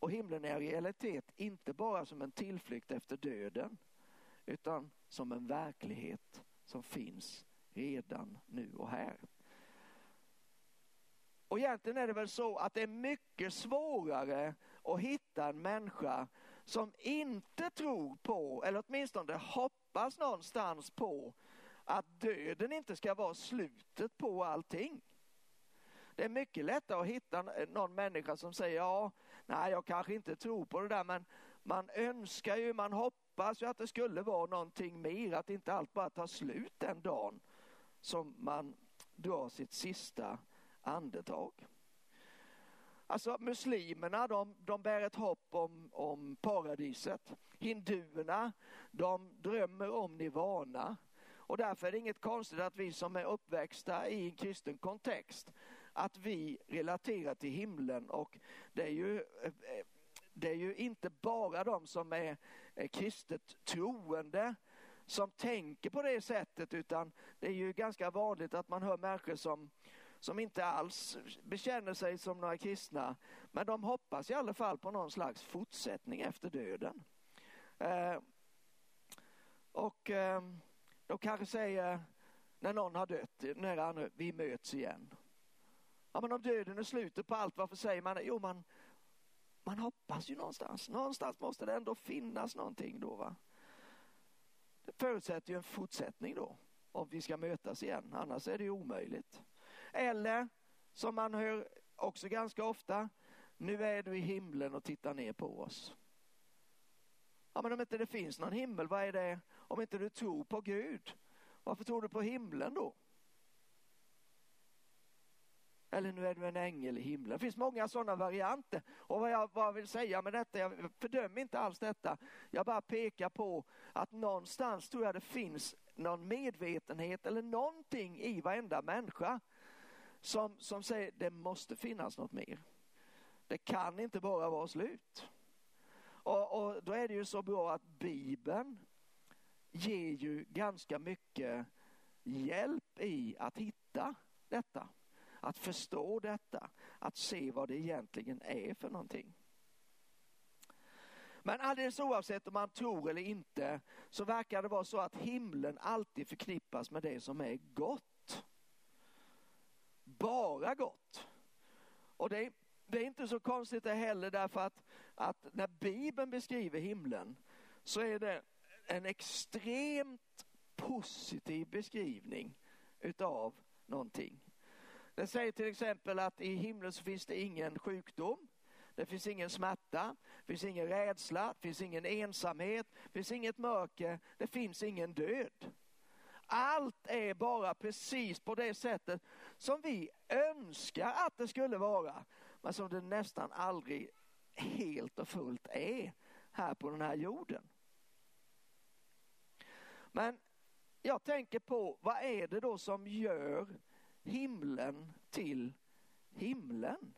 Och himlen är en realitet inte bara som en tillflykt efter döden utan som en verklighet som finns redan nu och här. Och egentligen är det väl så att det är mycket svårare att hitta en människa som inte tror på, eller åtminstone hoppas någonstans på, att döden inte ska vara slutet på allting. Det är mycket lättare att hitta någon människa som säger ja, nej jag kanske inte tror på det där men man önskar ju, man hoppas ju att det skulle vara någonting mer, att inte allt bara tar slut den dagen som man drar sitt sista andetag. Alltså muslimerna de, de bär ett hopp om, om paradiset. Hinduerna de drömmer om nirvana. Och därför är det inget konstigt att vi som är uppväxta i en kristen kontext att vi relaterar till himlen och det är ju, eh, det är ju inte bara de som är eh, kristet troende som tänker på det sättet utan det är ju ganska vanligt att man hör människor som, som inte alls bekänner sig som några kristna men de hoppas i alla fall på någon slags fortsättning efter döden. Eh, och eh, de kanske säger när någon har dött, nära vi möts igen. Ja, men om döden är slutet på allt, varför säger man det? Jo, man, man hoppas ju någonstans. Någonstans måste det ändå finnas någonting då. Va? Det förutsätter ju en fortsättning då, om vi ska mötas igen. Annars är det ju omöjligt. Eller, som man hör också ganska ofta, nu är du i himlen och tittar ner på oss. Ja, men om inte det finns någon himmel, vad är det? Om inte du tror på Gud, varför tror du på himlen då? Eller nu är du en ängel i himlen. Det finns många sådana varianter. Och vad jag, vad jag vill säga med detta, jag fördömer inte alls detta. Jag bara pekar på att någonstans tror jag det finns någon medvetenhet eller någonting i varenda människa. som, som säger det måste finnas något mer. Det kan inte bara vara slut. Och, och då är det ju så bra att Bibeln ger ju ganska mycket hjälp i att hitta detta. Att förstå detta, att se vad det egentligen är för någonting. Men alldeles oavsett om man tror eller inte så verkar det vara så att himlen alltid förknippas med det som är gott. Bara gott. Och det, det är inte så konstigt det heller därför att, att när Bibeln beskriver himlen så är det en extremt positiv beskrivning utav någonting. Det säger till exempel att i himlen så finns det ingen sjukdom, det finns ingen smärta, det finns ingen rädsla, det finns ingen ensamhet, det finns inget mörker, det finns ingen död. Allt är bara precis på det sättet som vi önskar att det skulle vara, men som det nästan aldrig helt och fullt är här på den här jorden. Men jag tänker på vad är det då som gör himlen till himlen?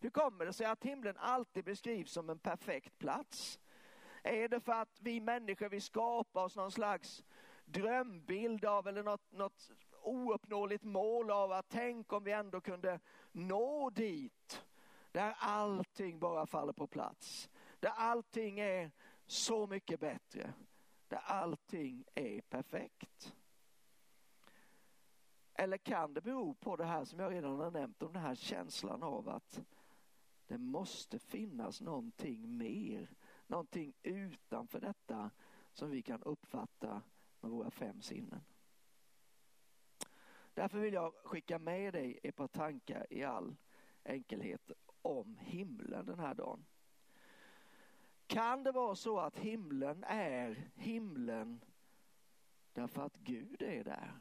Hur kommer det sig att himlen alltid beskrivs som en perfekt plats? Är det för att vi människor vill skapa oss någon slags drömbild av eller något, något ouppnåeligt mål av att tänk om vi ändå kunde nå dit där allting bara faller på plats. Där allting är så mycket bättre. Där allting är perfekt. Eller kan det bero på det här som jag redan har nämnt om den här känslan av att det måste finnas någonting mer, någonting utanför detta som vi kan uppfatta med våra fem sinnen. Därför vill jag skicka med dig ett par tankar i all enkelhet om himlen den här dagen. Kan det vara så att himlen är himlen därför att Gud är där?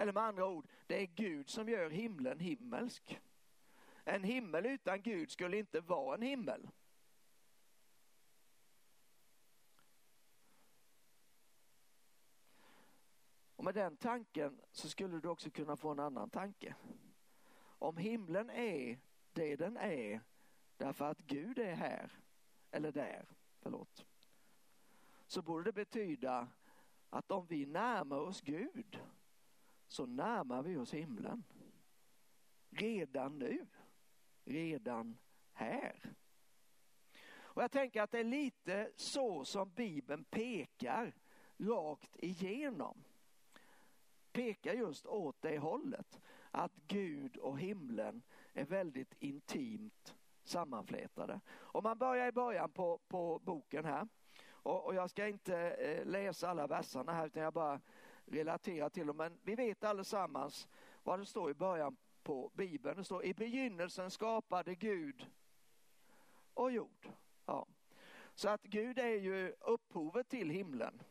Eller med andra ord, det är Gud som gör himlen himmelsk. En himmel utan Gud skulle inte vara en himmel. Och med den tanken så skulle du också kunna få en annan tanke. Om himlen är det den är därför att Gud är här, eller där, förlåt, så borde det betyda att om vi närmar oss Gud så närmar vi oss himlen. Redan nu, redan här. Och jag tänker att det är lite så som Bibeln pekar rakt igenom. Pekar just åt det hållet. Att Gud och himlen är väldigt intimt sammanflätade. Om man börjar i början på, på boken här. Och, och jag ska inte eh, läsa alla verserna här utan jag bara relatera till dem. Men vi vet allesammans vad det står i början på Bibeln. Det står i begynnelsen skapade Gud och jord. Ja. Så att Gud är ju upphovet till himlen.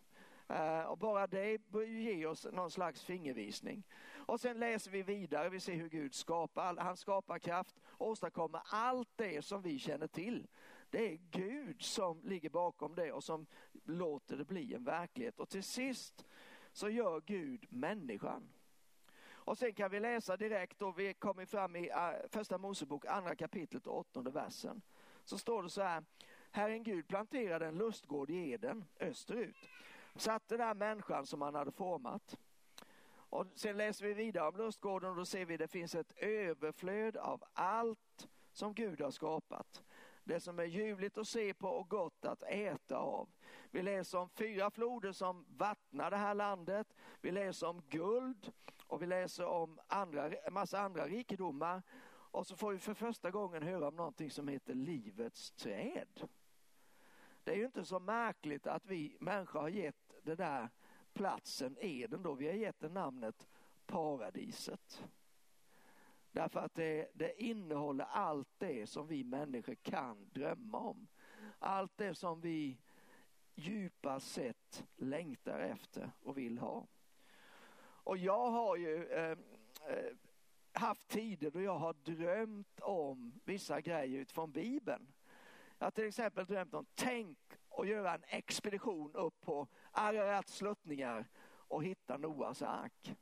Eh, och bara det bör ge oss någon slags fingervisning. Och sen läser vi vidare, vi ser hur Gud skapar, han skapar kraft, åstadkommer allt det som vi känner till. Det är Gud som ligger bakom det och som låter det bli en verklighet. Och till sist så gör Gud människan. Och sen kan vi läsa direkt och vi kommer fram i äh, första Mosebok, andra kapitlet och åttonde versen. Så står det så här, Herren Gud planterade en lustgård i Eden österut. Satte där människan som han hade format. Och sen läser vi vidare om lustgården och då ser vi att det finns ett överflöd av allt som Gud har skapat. Det som är ljuvligt att se på och gott att äta av. Vi läser om fyra floder som vattnar det här landet. Vi läser om guld och vi läser om andra, massa andra rikedomar. Och så får vi för första gången höra om någonting som heter livets träd. Det är ju inte så märkligt att vi människor har gett det där platsen Eden då, vi har gett det namnet paradiset. Därför att det, det innehåller allt det som vi människor kan drömma om. Allt det som vi djupast sett längtar efter och vill ha. Och jag har ju eh, eh, haft tider då jag har drömt om vissa grejer utifrån Bibeln. Jag har till exempel drömt om, tänk att göra en expedition upp på Ararats sluttningar och hitta Noas ark.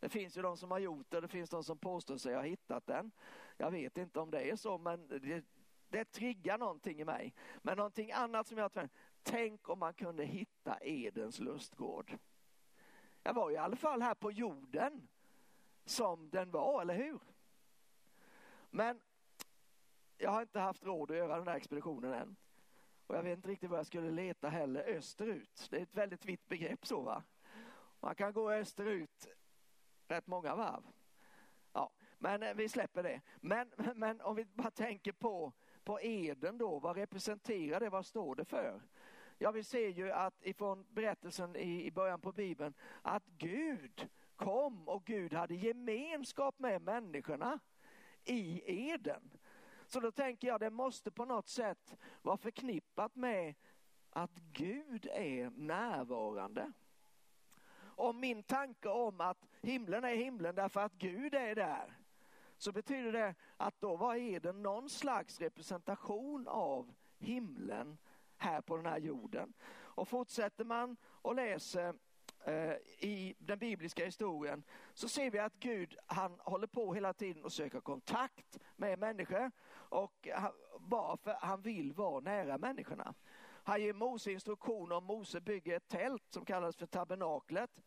Det finns ju de som har gjort det, det finns de som påstår sig ha hittat den. Jag vet inte om det är så, men det, det triggar någonting i mig. Men någonting annat som jag tror, tänk om man kunde hitta Edens lustgård. Jag var i alla fall här på jorden som den var, eller hur? Men jag har inte haft råd att göra den här expeditionen än. Och jag vet inte riktigt var jag skulle leta heller österut. Det är ett väldigt vitt begrepp så va. Man kan gå österut rätt många varv. Ja, men eh, vi släpper det. Men, men om vi bara tänker på, på Eden då, vad representerar det? Vad står det för? Ja, vi ser ju att ifrån berättelsen i, i början på Bibeln att Gud kom och Gud hade gemenskap med människorna i Eden. Så då tänker jag det måste på något sätt vara förknippat med att Gud är närvarande. Om min tanke om att himlen är himlen därför att Gud är där så betyder det att då var Eden någon slags representation av himlen här på den här jorden. Och fortsätter man och läser eh, i den bibliska historien så ser vi att Gud han håller på hela tiden och söker kontakt med människor och bara för han vill vara nära människorna. Han ger Mose instruktioner om Mose bygger ett tält som kallas för tabernaklet.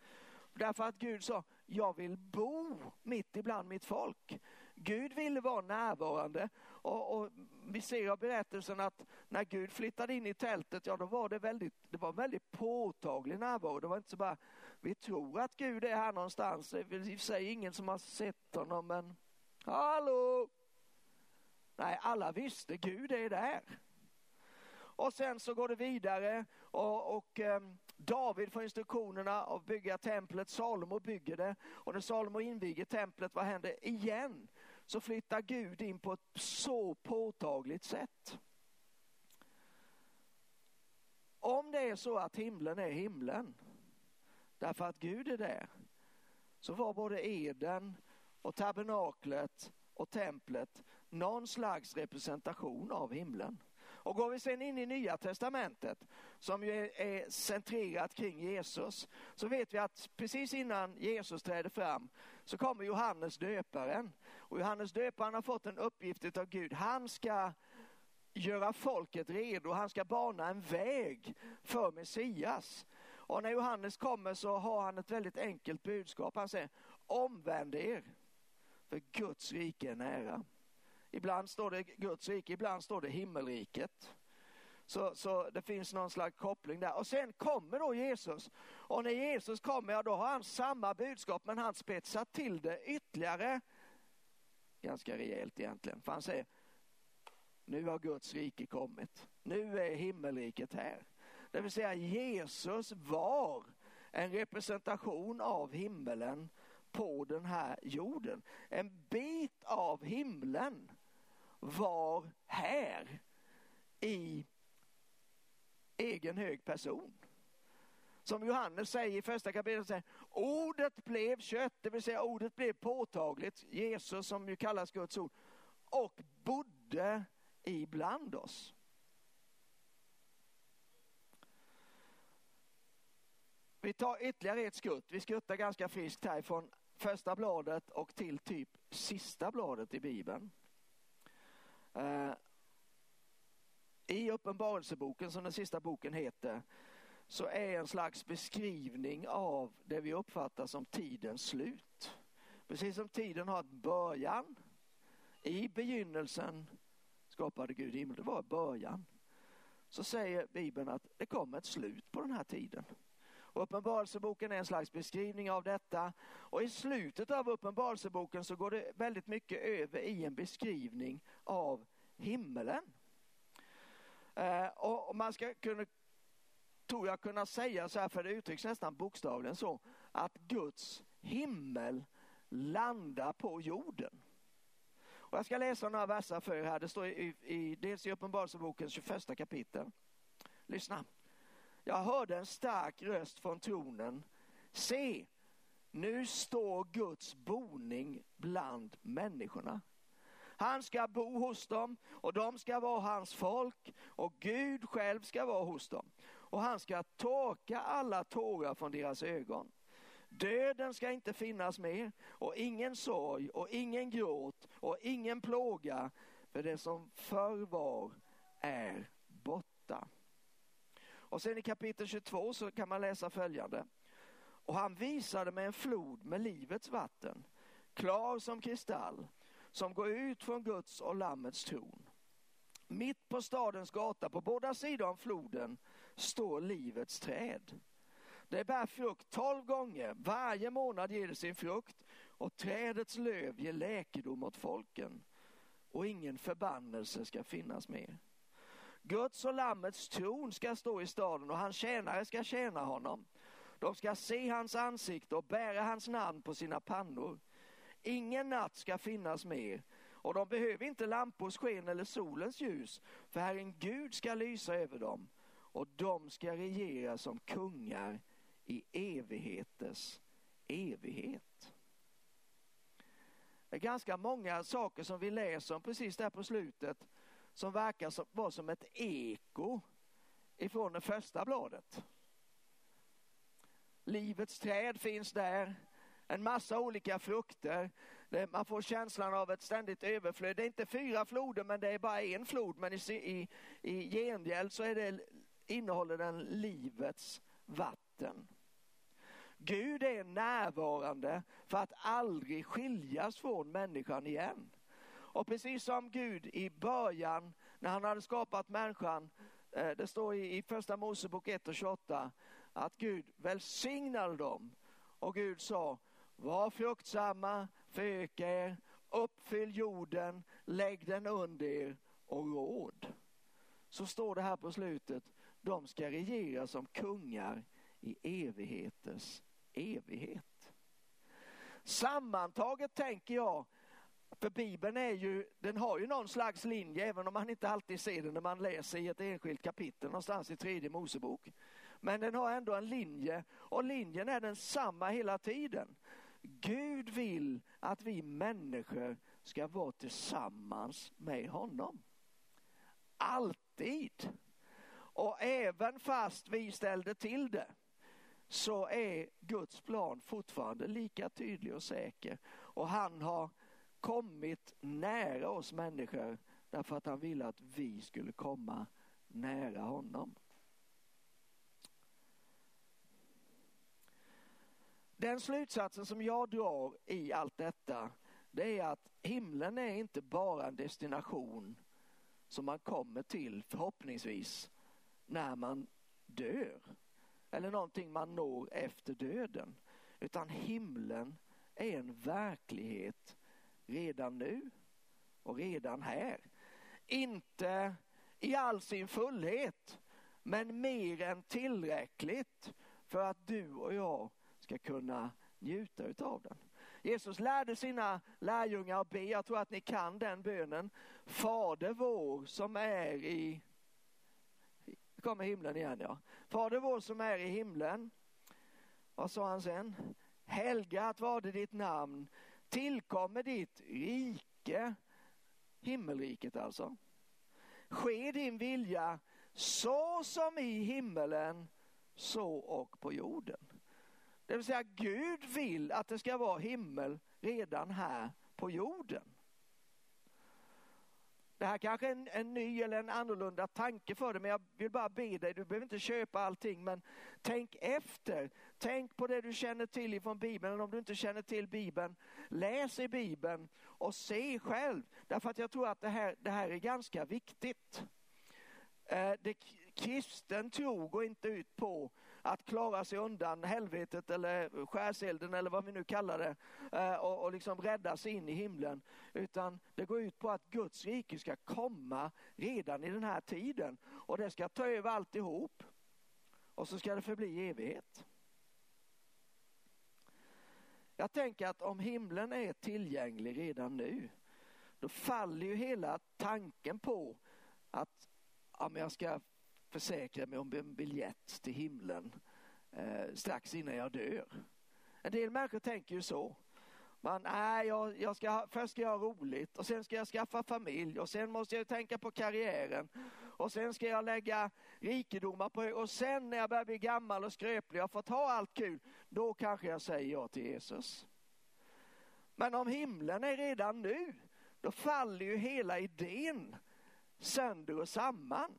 Därför att Gud sa, jag vill bo mitt ibland mitt folk. Gud ville vara närvarande och, och, vi ser av berättelsen att när Gud flyttade in i tältet, ja då var det väldigt, det var väldigt påtaglig närvaro. Det var inte så bara, vi tror att Gud är här någonstans. Det är i och för sig ingen som har sett honom men, hallå! Nej, alla visste Gud är där. Och sen så går det vidare och, och ehm, David får instruktionerna att bygga templet, Salomo bygger det och när Salomo inviger templet, vad händer? Igen så flyttar Gud in på ett så påtagligt sätt. Om det är så att himlen är himlen, därför att Gud är där, så var både Eden och tabernaklet och templet någon slags representation av himlen. Och går vi sen in i Nya Testamentet, som ju är, är centrerat kring Jesus, så vet vi att precis innan Jesus träder fram så kommer Johannes döparen. Och Johannes döparen har fått en uppgift av Gud. Han ska göra folket redo, han ska bana en väg för Messias. Och när Johannes kommer så har han ett väldigt enkelt budskap. Han säger omvänd er, för Guds rike är nära. Ibland står det Guds rike, ibland står det himmelriket. Så, så det finns någon slags koppling där. Och sen kommer då Jesus. Och när Jesus kommer, ja, då har han samma budskap men han spetsar till det ytterligare. Ganska rejält egentligen. För han säger, nu har Guds rike kommit. Nu är himmelriket här. Det vill säga Jesus var en representation av himmelen på den här jorden. En bit av himlen var här i egen hög person. Som Johannes säger i första kapitlet, säger, ordet blev kött, det vill säga ordet blev påtagligt, Jesus som ju kallas Guds ord, och bodde ibland oss. Vi tar ytterligare ett skutt. Vi skuttar ganska friskt här från första bladet och till typ sista bladet i Bibeln. Eh, I Uppenbarelseboken, som den sista boken heter, så är en slags beskrivning av det vi uppfattar som tidens slut. Precis som tiden har ett början. I begynnelsen skapade Gud himmel, det var början. Så säger Bibeln att det kommer ett slut på den här tiden. Uppenbarelseboken är en slags beskrivning av detta och i slutet av Uppenbarelseboken så går det väldigt mycket över i en beskrivning av himmelen. Eh, och man ska kunna, tror jag kunna säga så här, för det uttrycks nästan bokstavligen så, att Guds himmel landar på jorden. Och jag ska läsa några verser för er här. Det står i, i, dels i Uppenbarelsebokens 21 kapitel. Lyssna. Jag hörde en stark röst från tronen. Se, nu står Guds boning bland människorna. Han ska bo hos dem och de ska vara hans folk och Gud själv ska vara hos dem. Och han ska torka alla tårar från deras ögon. Döden ska inte finnas mer och ingen sorg och ingen gråt och ingen plåga för det som förr var är borta. Och sen i kapitel 22 så kan man läsa följande. Och han visade mig en flod med livets vatten, klar som kristall, som går ut från Guds och Lammets tron. Mitt på stadens gata på båda sidor om floden står livets träd. Det bär frukt tolv gånger, varje månad ger det sin frukt och trädets löv ger läkedom åt folken och ingen förbannelse ska finnas mer. Guds och Lammets tron ska stå i staden och hans tjänare ska tjäna honom. De ska se hans ansikte och bära hans namn på sina pannor. Ingen natt ska finnas mer och de behöver inte lampors sken eller solens ljus, för Herren Gud ska lysa över dem och de ska regera som kungar i evigheters evighet. Det är ganska många saker som vi läser om precis där på slutet som verkar vara som ett eko ifrån det första bladet. Livets träd finns där, en massa olika frukter. Man får känslan av ett ständigt överflöd. Det är inte fyra floder men det är bara en flod. Men i, i, i gengäld så är det, innehåller den livets vatten. Gud är närvarande för att aldrig skiljas från människan igen. Och precis som Gud i början när han hade skapat människan, eh, det står i första Mosebok 1 och 28, att Gud välsignade dem. Och Gud sa, var fruktsamma, föröka er, uppfyll jorden, lägg den under er och råd. Så står det här på slutet, de ska regera som kungar i evigheters evighet. Sammantaget tänker jag, för Bibeln är ju, den har ju någon slags linje även om man inte alltid ser den när man läser i ett enskilt kapitel någonstans i tredje Mosebok. Men den har ändå en linje och linjen är densamma hela tiden. Gud vill att vi människor ska vara tillsammans med honom. Alltid. Och även fast vi ställde till det så är Guds plan fortfarande lika tydlig och säker. Och han har kommit nära oss människor därför att han ville att vi skulle komma nära honom. Den slutsatsen som jag drar i allt detta det är att himlen är inte bara en destination som man kommer till förhoppningsvis när man dör eller någonting man når efter döden. Utan himlen är en verklighet redan nu och redan här. Inte i all sin fullhet, men mer än tillräckligt för att du och jag ska kunna njuta utav den. Jesus lärde sina lärjungar att be, jag tror att ni kan den bönen. Fader vår som är i kommer himlen igen ja. Fader vår som är i himlen. Vad sa han sen? Helgat var det ditt namn. Tillkommer ditt rike. Himmelriket alltså. Ske din vilja så som i himmelen så och på jorden. Det vill säga Gud vill att det ska vara himmel redan här på jorden. Det här kanske är en, en ny eller en annorlunda tanke för dig, men jag vill bara be dig, du behöver inte köpa allting, men tänk efter. Tänk på det du känner till ifrån Bibeln, eller om du inte känner till Bibeln, läs i Bibeln och se själv. Därför att jag tror att det här, det här är ganska viktigt. Eh, det, kristen tro går inte ut på att klara sig undan helvetet eller skärselden eller vad vi nu kallar det eh, och, och liksom rädda sig in i himlen. Utan det går ut på att Guds rike ska komma redan i den här tiden och det ska ta över alltihop. Och så ska det förbli evighet. Jag tänker att om himlen är tillgänglig redan nu, då faller ju hela tanken på att ja, men jag ska försäkra mig om en biljett till himlen eh, strax innan jag dör. En del människor tänker ju så. Man, nej, jag, jag ska, först ska jag ha roligt och sen ska jag skaffa familj och sen måste jag tänka på karriären och sen ska jag lägga rikedomar på hög och sen när jag börjar bli gammal och skröplig och fått ha allt kul, då kanske jag säger ja till Jesus. Men om himlen är redan nu, då faller ju hela idén sönder och samman.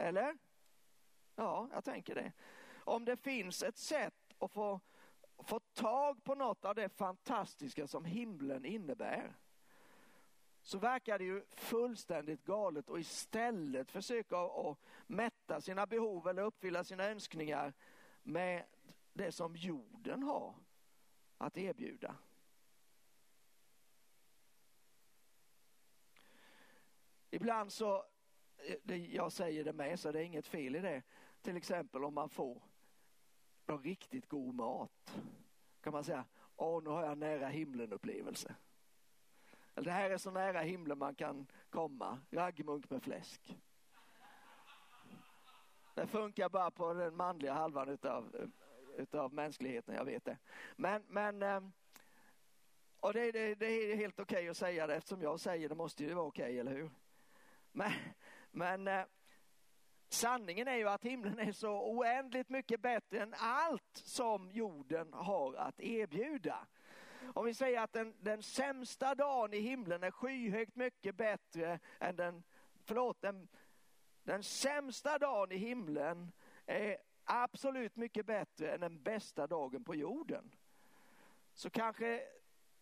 Eller? Ja, jag tänker det. Om det finns ett sätt att få, få tag på något av det fantastiska som himlen innebär så verkar det ju fullständigt galet och istället försöka att mätta sina behov eller uppfylla sina önskningar med det som jorden har att erbjuda. Ibland så, jag säger det med så det är inget fel i det, till exempel om man får någon riktigt god mat kan man säga, åh nu har jag nära himlen upplevelse. Det här är så nära himlen man kan komma, raggmunk med fläsk. Det funkar bara på den manliga halvan utav, utav mänskligheten, jag vet det. Men, men ehm, och det, det, det är helt okej okay att säga det eftersom jag säger det måste ju vara okej, okay, eller hur? Men, men eh, sanningen är ju att himlen är så oändligt mycket bättre än allt som jorden har att erbjuda. Om vi säger att den, den sämsta dagen i himlen är skyhögt mycket bättre än den, förlåt, den, den sämsta dagen i himlen är absolut mycket bättre än den bästa dagen på jorden. Så kanske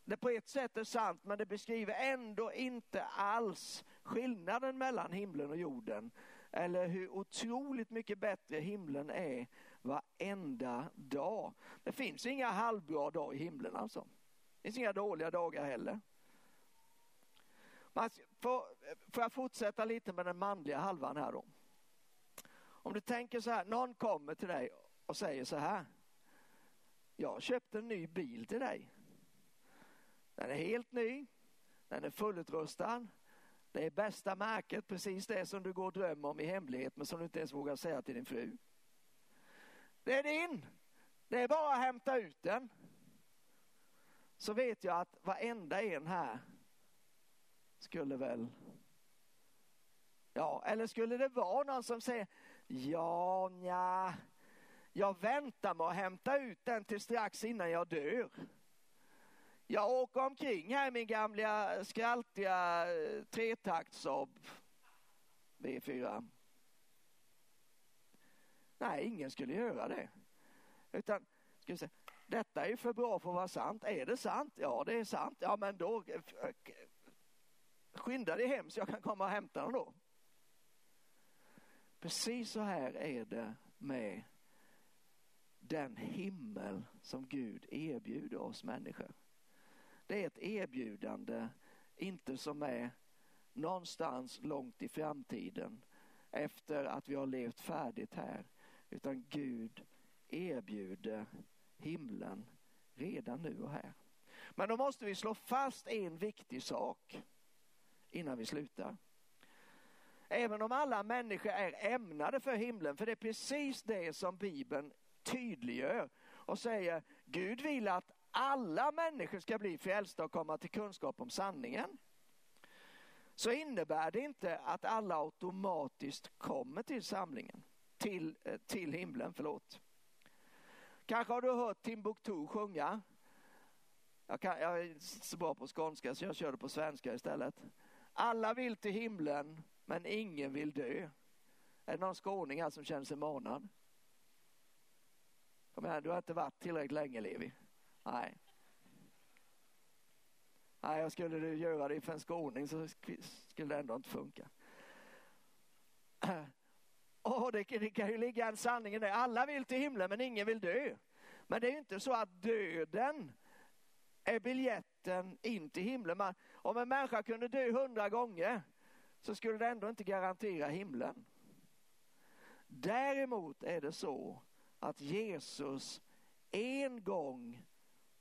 det på ett sätt är sant men det beskriver ändå inte alls skillnaden mellan himlen och jorden. Eller hur otroligt mycket bättre himlen är varenda dag. Det finns inga halvbra dagar i himlen alltså. Det finns inga dåliga dagar heller. får, får jag fortsätta lite med den manliga halvan här då. Om du tänker så här, någon kommer till dig och säger så här. Jag har köpt en ny bil till dig. Den är helt ny, den är fullutrustad, det är bästa märket, precis det som du går och drömmer om i hemlighet men som du inte ens vågar säga till din fru. Det är din, det är bara att hämta ut den så vet jag att varenda en här skulle väl, ja, eller skulle det vara någon som säger, ja, nja, jag väntar med att hämta ut den till strax innan jag dör. Jag åker omkring här i min gamla skraltiga eh, tretakts Saab V4. Nej, ingen skulle göra det. Utan, ska vi säga, detta är för bra för att vara sant. Är det sant? Ja, det är sant. Ja, men då eh, eh, skynda dig hem så jag kan komma och hämta den då. Precis så här är det med den himmel som Gud erbjuder oss människor. Det är ett erbjudande, inte som är någonstans långt i framtiden efter att vi har levt färdigt här, utan Gud erbjuder himlen redan nu och här. Men då måste vi slå fast en viktig sak innan vi slutar. Även om alla människor är ämnade för himlen, för det är precis det som Bibeln tydliggör och säger Gud vill att alla människor ska bli frälsta och komma till kunskap om sanningen. Så innebär det inte att alla automatiskt kommer till samlingen, till, eh, till himlen, förlåt. Kanske har du hört Timbuktu sjunga. Jag, kan, jag är så bra på skånska så jag kör det på svenska istället. Alla vill till himlen men ingen vill dö. Är det någon skåning här som känner sig manad? Kom igen, du har inte varit tillräckligt länge Levi. Nej. Nej, skulle du göra det för en skåning så skulle det ändå inte funka. Oh, det, det kan ju ligga en sanning i det. Alla vill till himlen men ingen vill dö. Men det är ju inte så att döden är biljetten in till himlen. Man, om en människa kunde dö hundra gånger så skulle det ändå inte garantera himlen. Däremot är det så att Jesus en gång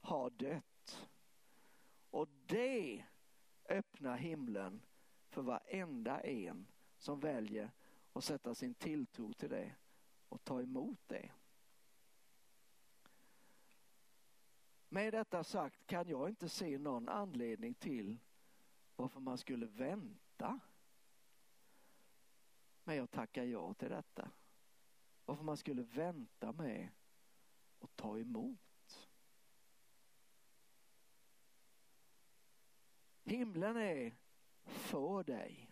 har dött. Och det öppnar himlen för varenda en som väljer att sätta sin tilltro till det och ta emot det. Med detta sagt kan jag inte se någon anledning till varför man skulle vänta med att tacka ja till detta. Varför man skulle vänta med att ta emot. Himlen är för dig.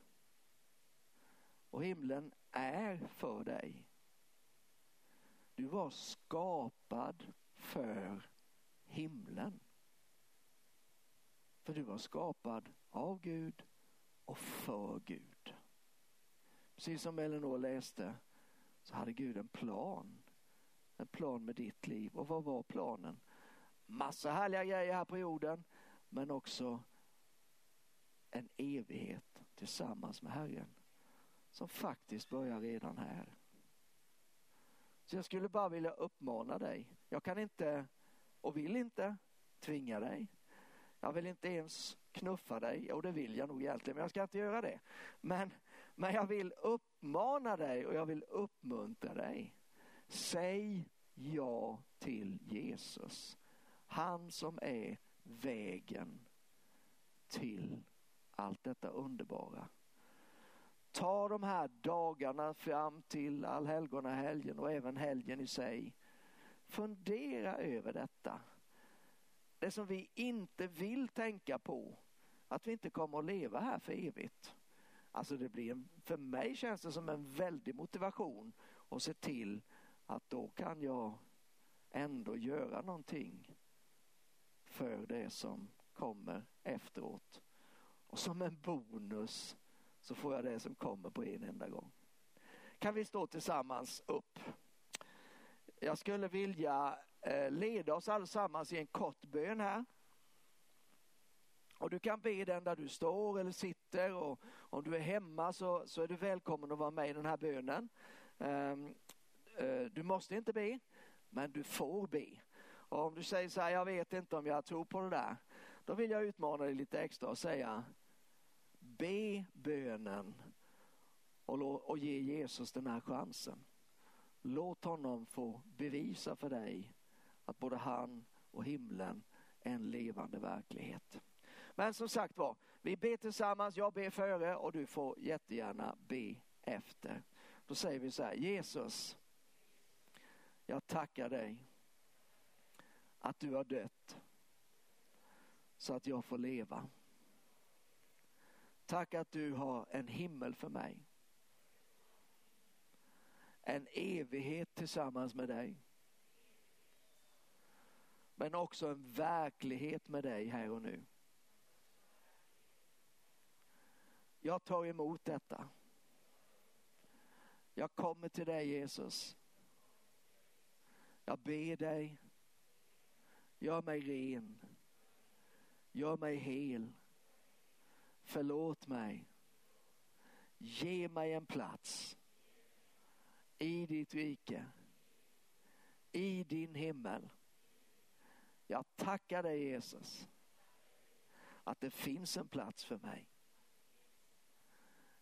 Och himlen är för dig. Du var skapad för himlen. För du var skapad av Gud och för Gud. Precis som Elinor läste så hade Gud en plan. En plan med ditt liv. Och vad var planen? Massa härliga grejer här på jorden men också en evighet tillsammans med Herren som faktiskt börjar redan här. Så jag skulle bara vilja uppmana dig. Jag kan inte och vill inte tvinga dig. Jag vill inte ens knuffa dig, och det vill jag nog egentligen, men jag ska inte göra det. Men, men jag vill uppmana dig och jag vill uppmuntra dig. Säg ja till Jesus. Han som är vägen till allt detta underbara. Ta de här dagarna fram till allhelgonahelgen och även helgen i sig. Fundera över detta. Det som vi inte vill tänka på, att vi inte kommer att leva här för evigt. Alltså det blir en, för mig känns det som en väldig motivation att se till att då kan jag ändå göra någonting för det som kommer efteråt. Och som en bonus så får jag det som kommer på en enda gång. Kan vi stå tillsammans upp? Jag skulle vilja eh, leda oss allesammans i en kort bön här. Och du kan be den där du står eller sitter och om du är hemma så, så är du välkommen att vara med i den här bönen. Ehm, eh, du måste inte be, men du får be. Och om du säger så här, jag vet inte om jag tror på det där. Då vill jag utmana dig lite extra och säga, be bönen och, och ge Jesus den här chansen. Låt honom få bevisa för dig att både han och himlen är en levande verklighet. Men som sagt var, vi ber tillsammans, jag ber före och du får jättegärna be efter. Då säger vi så här, Jesus, jag tackar dig att du har dött så att jag får leva. Tack att du har en himmel för mig. En evighet tillsammans med dig. Men också en verklighet med dig här och nu. Jag tar emot detta. Jag kommer till dig Jesus. Jag ber dig. Gör mig ren. Gör mig hel. Förlåt mig. Ge mig en plats i ditt rike. I din himmel. Jag tackar dig Jesus att det finns en plats för mig.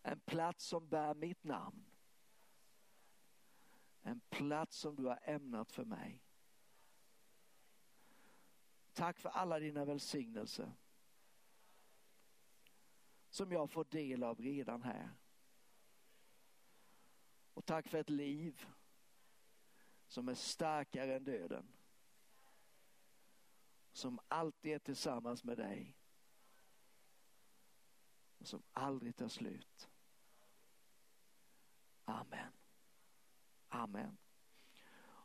En plats som bär mitt namn. En plats som du har ämnat för mig. Tack för alla dina välsignelser som jag får del av redan här. Och tack för ett liv som är starkare än döden. Som alltid är tillsammans med dig. Och som aldrig tar slut. Amen. Amen.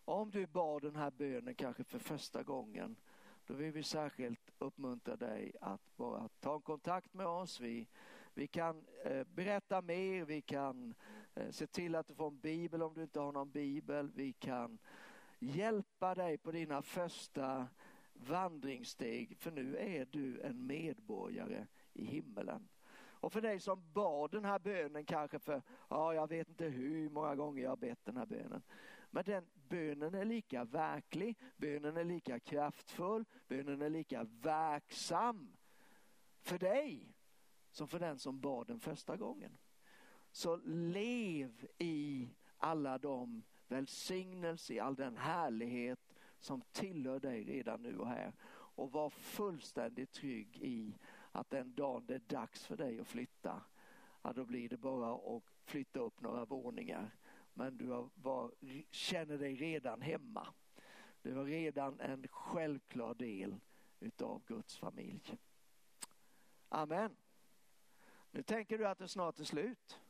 Om du bad den här bönen kanske för första gången då vill vi särskilt uppmuntra dig att bara ta kontakt med oss. Vi, vi kan eh, berätta mer, vi kan eh, se till att du får en bibel om du inte har någon bibel. Vi kan hjälpa dig på dina första vandringssteg för nu är du en medborgare i himmelen. Och för dig som bad den här bönen kanske för, ja jag vet inte hur många gånger jag har bett den här bönen. Men den bönen är lika verklig, bönen är lika kraftfull, bönen är lika verksam för dig som för den som bad den första gången. Så lev i alla de välsignelser, i all den härlighet som tillhör dig redan nu och här. Och var fullständigt trygg i att den dagen det är dags för dig att flytta, ja, då blir det bara att flytta upp några våningar. Men du har var, känner dig redan hemma. Du var redan en självklar del utav Guds familj. Amen. Nu tänker du att det snart är slut.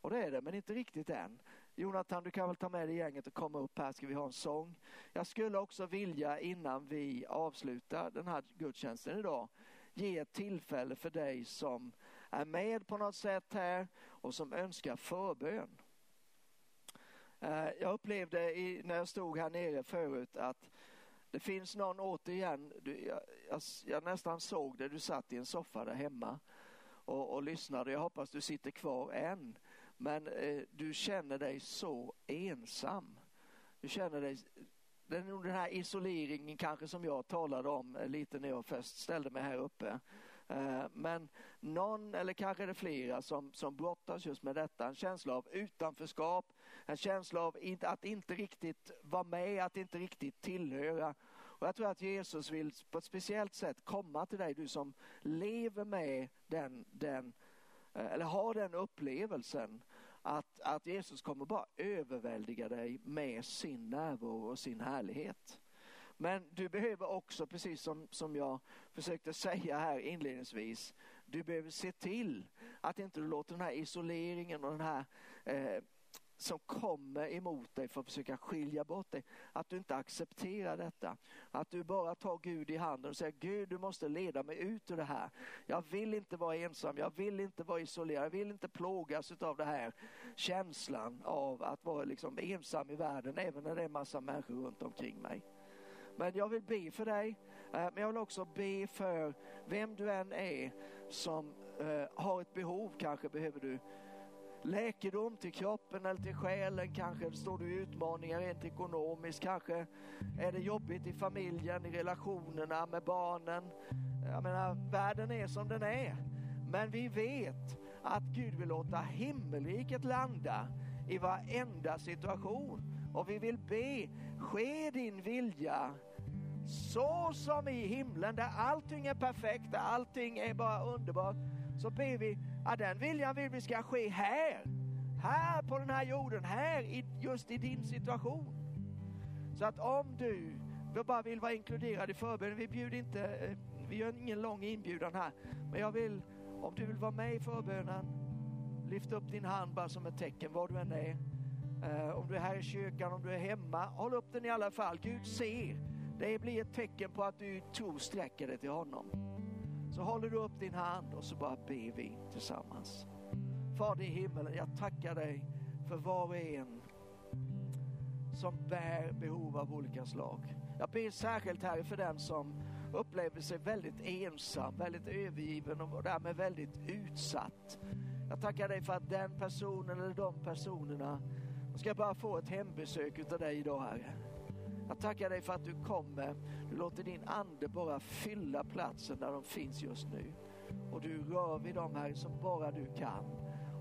Och det är det, men inte riktigt än. Jonathan, du kan väl ta med dig gänget och komma upp här ska vi ha en sång. Jag skulle också vilja innan vi avslutar den här gudstjänsten idag ge ett tillfälle för dig som är med på något sätt här och som önskar förbön. Eh, jag upplevde i, när jag stod här nere förut att det finns någon återigen, du, jag, jag, jag, nästan såg det, du satt i en soffa där hemma och, och lyssnade. Jag hoppas du sitter kvar än. Men eh, du känner dig så ensam. Du känner dig, den, den här isoleringen kanske som jag talade om eh, lite när jag först ställde mig här uppe. Eh, men någon eller kanske det flera som, som brottas just med detta, en känsla av utanförskap, en känsla av att inte riktigt vara med, att inte riktigt tillhöra. Och jag tror att Jesus vill på ett speciellt sätt komma till dig, du som lever med den, den eh, eller har den upplevelsen att, att Jesus kommer bara överväldiga dig med sin närvaro och sin härlighet. Men du behöver också, precis som, som jag försökte säga här inledningsvis, du behöver se till att inte du låter den här isoleringen och den här eh, som kommer emot dig för att försöka skilja bort dig. Att du inte accepterar detta. Att du bara tar Gud i handen och säger Gud du måste leda mig ut ur det här. Jag vill inte vara ensam, jag vill inte vara isolerad, jag vill inte plågas av den här känslan av att vara liksom ensam i världen även när det är massa människor runt omkring mig. Men jag vill be för dig, eh, men jag vill också be för vem du än är som eh, har ett behov. Kanske behöver du läkedom till kroppen eller till själen. Kanske står du i utmaningar rent ekonomiskt. Kanske är det jobbigt i familjen, i relationerna med barnen. Jag menar, världen är som den är. Men vi vet att Gud vill låta himmelriket landa i varenda situation. Och vi vill be, ske din vilja så som i himlen där allting är perfekt, där allting är bara underbart. Så ber vi att den viljan vill vi ska ske här. Här på den här jorden, här just i din situation. Så att om du bara vill vara inkluderad i förbönen, vi bjuder inte, eh, vi gör ingen lång inbjudan här. Men jag vill, om du vill vara med i förbönen, lyft upp din hand bara som ett tecken var du än är. Eh, om du är här i kyrkan, om du är hemma, håll upp den i alla fall. Gud ser. Det blir ett tecken på att du tror sträcker dig till honom. Så håller du upp din hand och så bara ber vi tillsammans. Fader i himmelen, jag tackar dig för var och en som bär behov av olika slag. Jag ber särskilt här för den som upplever sig väldigt ensam, väldigt övergiven och därmed väldigt utsatt. Jag tackar dig för att den personen eller de personerna jag ska bara få ett hembesök utav dig idag Herre. Jag tackar dig för att du kommer. Du låter din ande bara fylla platsen där de finns just nu. Och du rör vid dem här som bara du kan.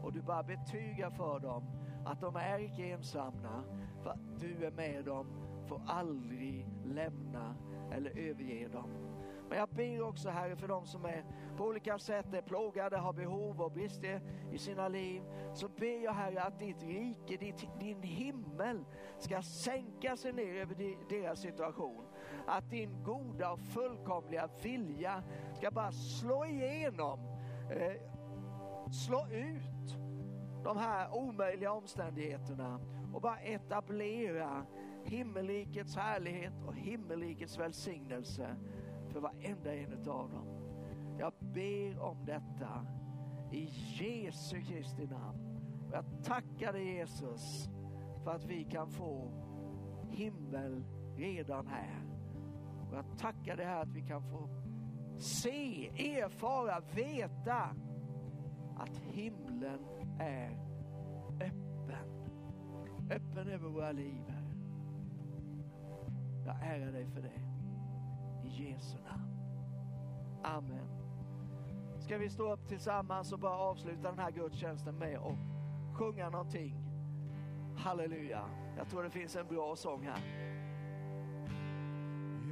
Och du bara betygar för dem att de är icke ensamma. För att du är med dem, får aldrig lämna eller överge dem. Men jag ber också Herre för de som är på olika sätt är plågade, har behov och brister i sina liv. Så ber jag Herre att ditt rike, ditt, din himmel ska sänka sig ner över deras situation. Att din goda och fullkomliga vilja ska bara slå igenom, eh, slå ut de här omöjliga omständigheterna och bara etablera himmelrikets härlighet och himmelrikets välsignelse för varenda en av dem. Jag ber om detta i Jesu Kristi namn. Och jag tackar dig Jesus för att vi kan få himmel redan här. Och jag tackar dig här att vi kan få se, erfara, veta att himlen är öppen. Öppen över våra liv, Jag ärar dig för det. Jesu namn. Amen. Ska vi stå upp tillsammans och bara avsluta den här gudstjänsten med och sjunga någonting. Halleluja. Jag tror det finns en bra sång här.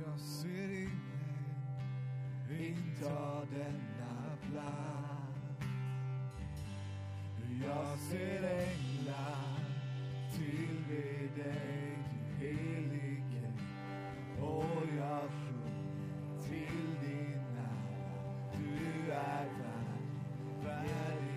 Jag ser ingen inta denna plats. Jag ser änglar tillbe dig, helige, och jag till din ära. Du är värd, värdig.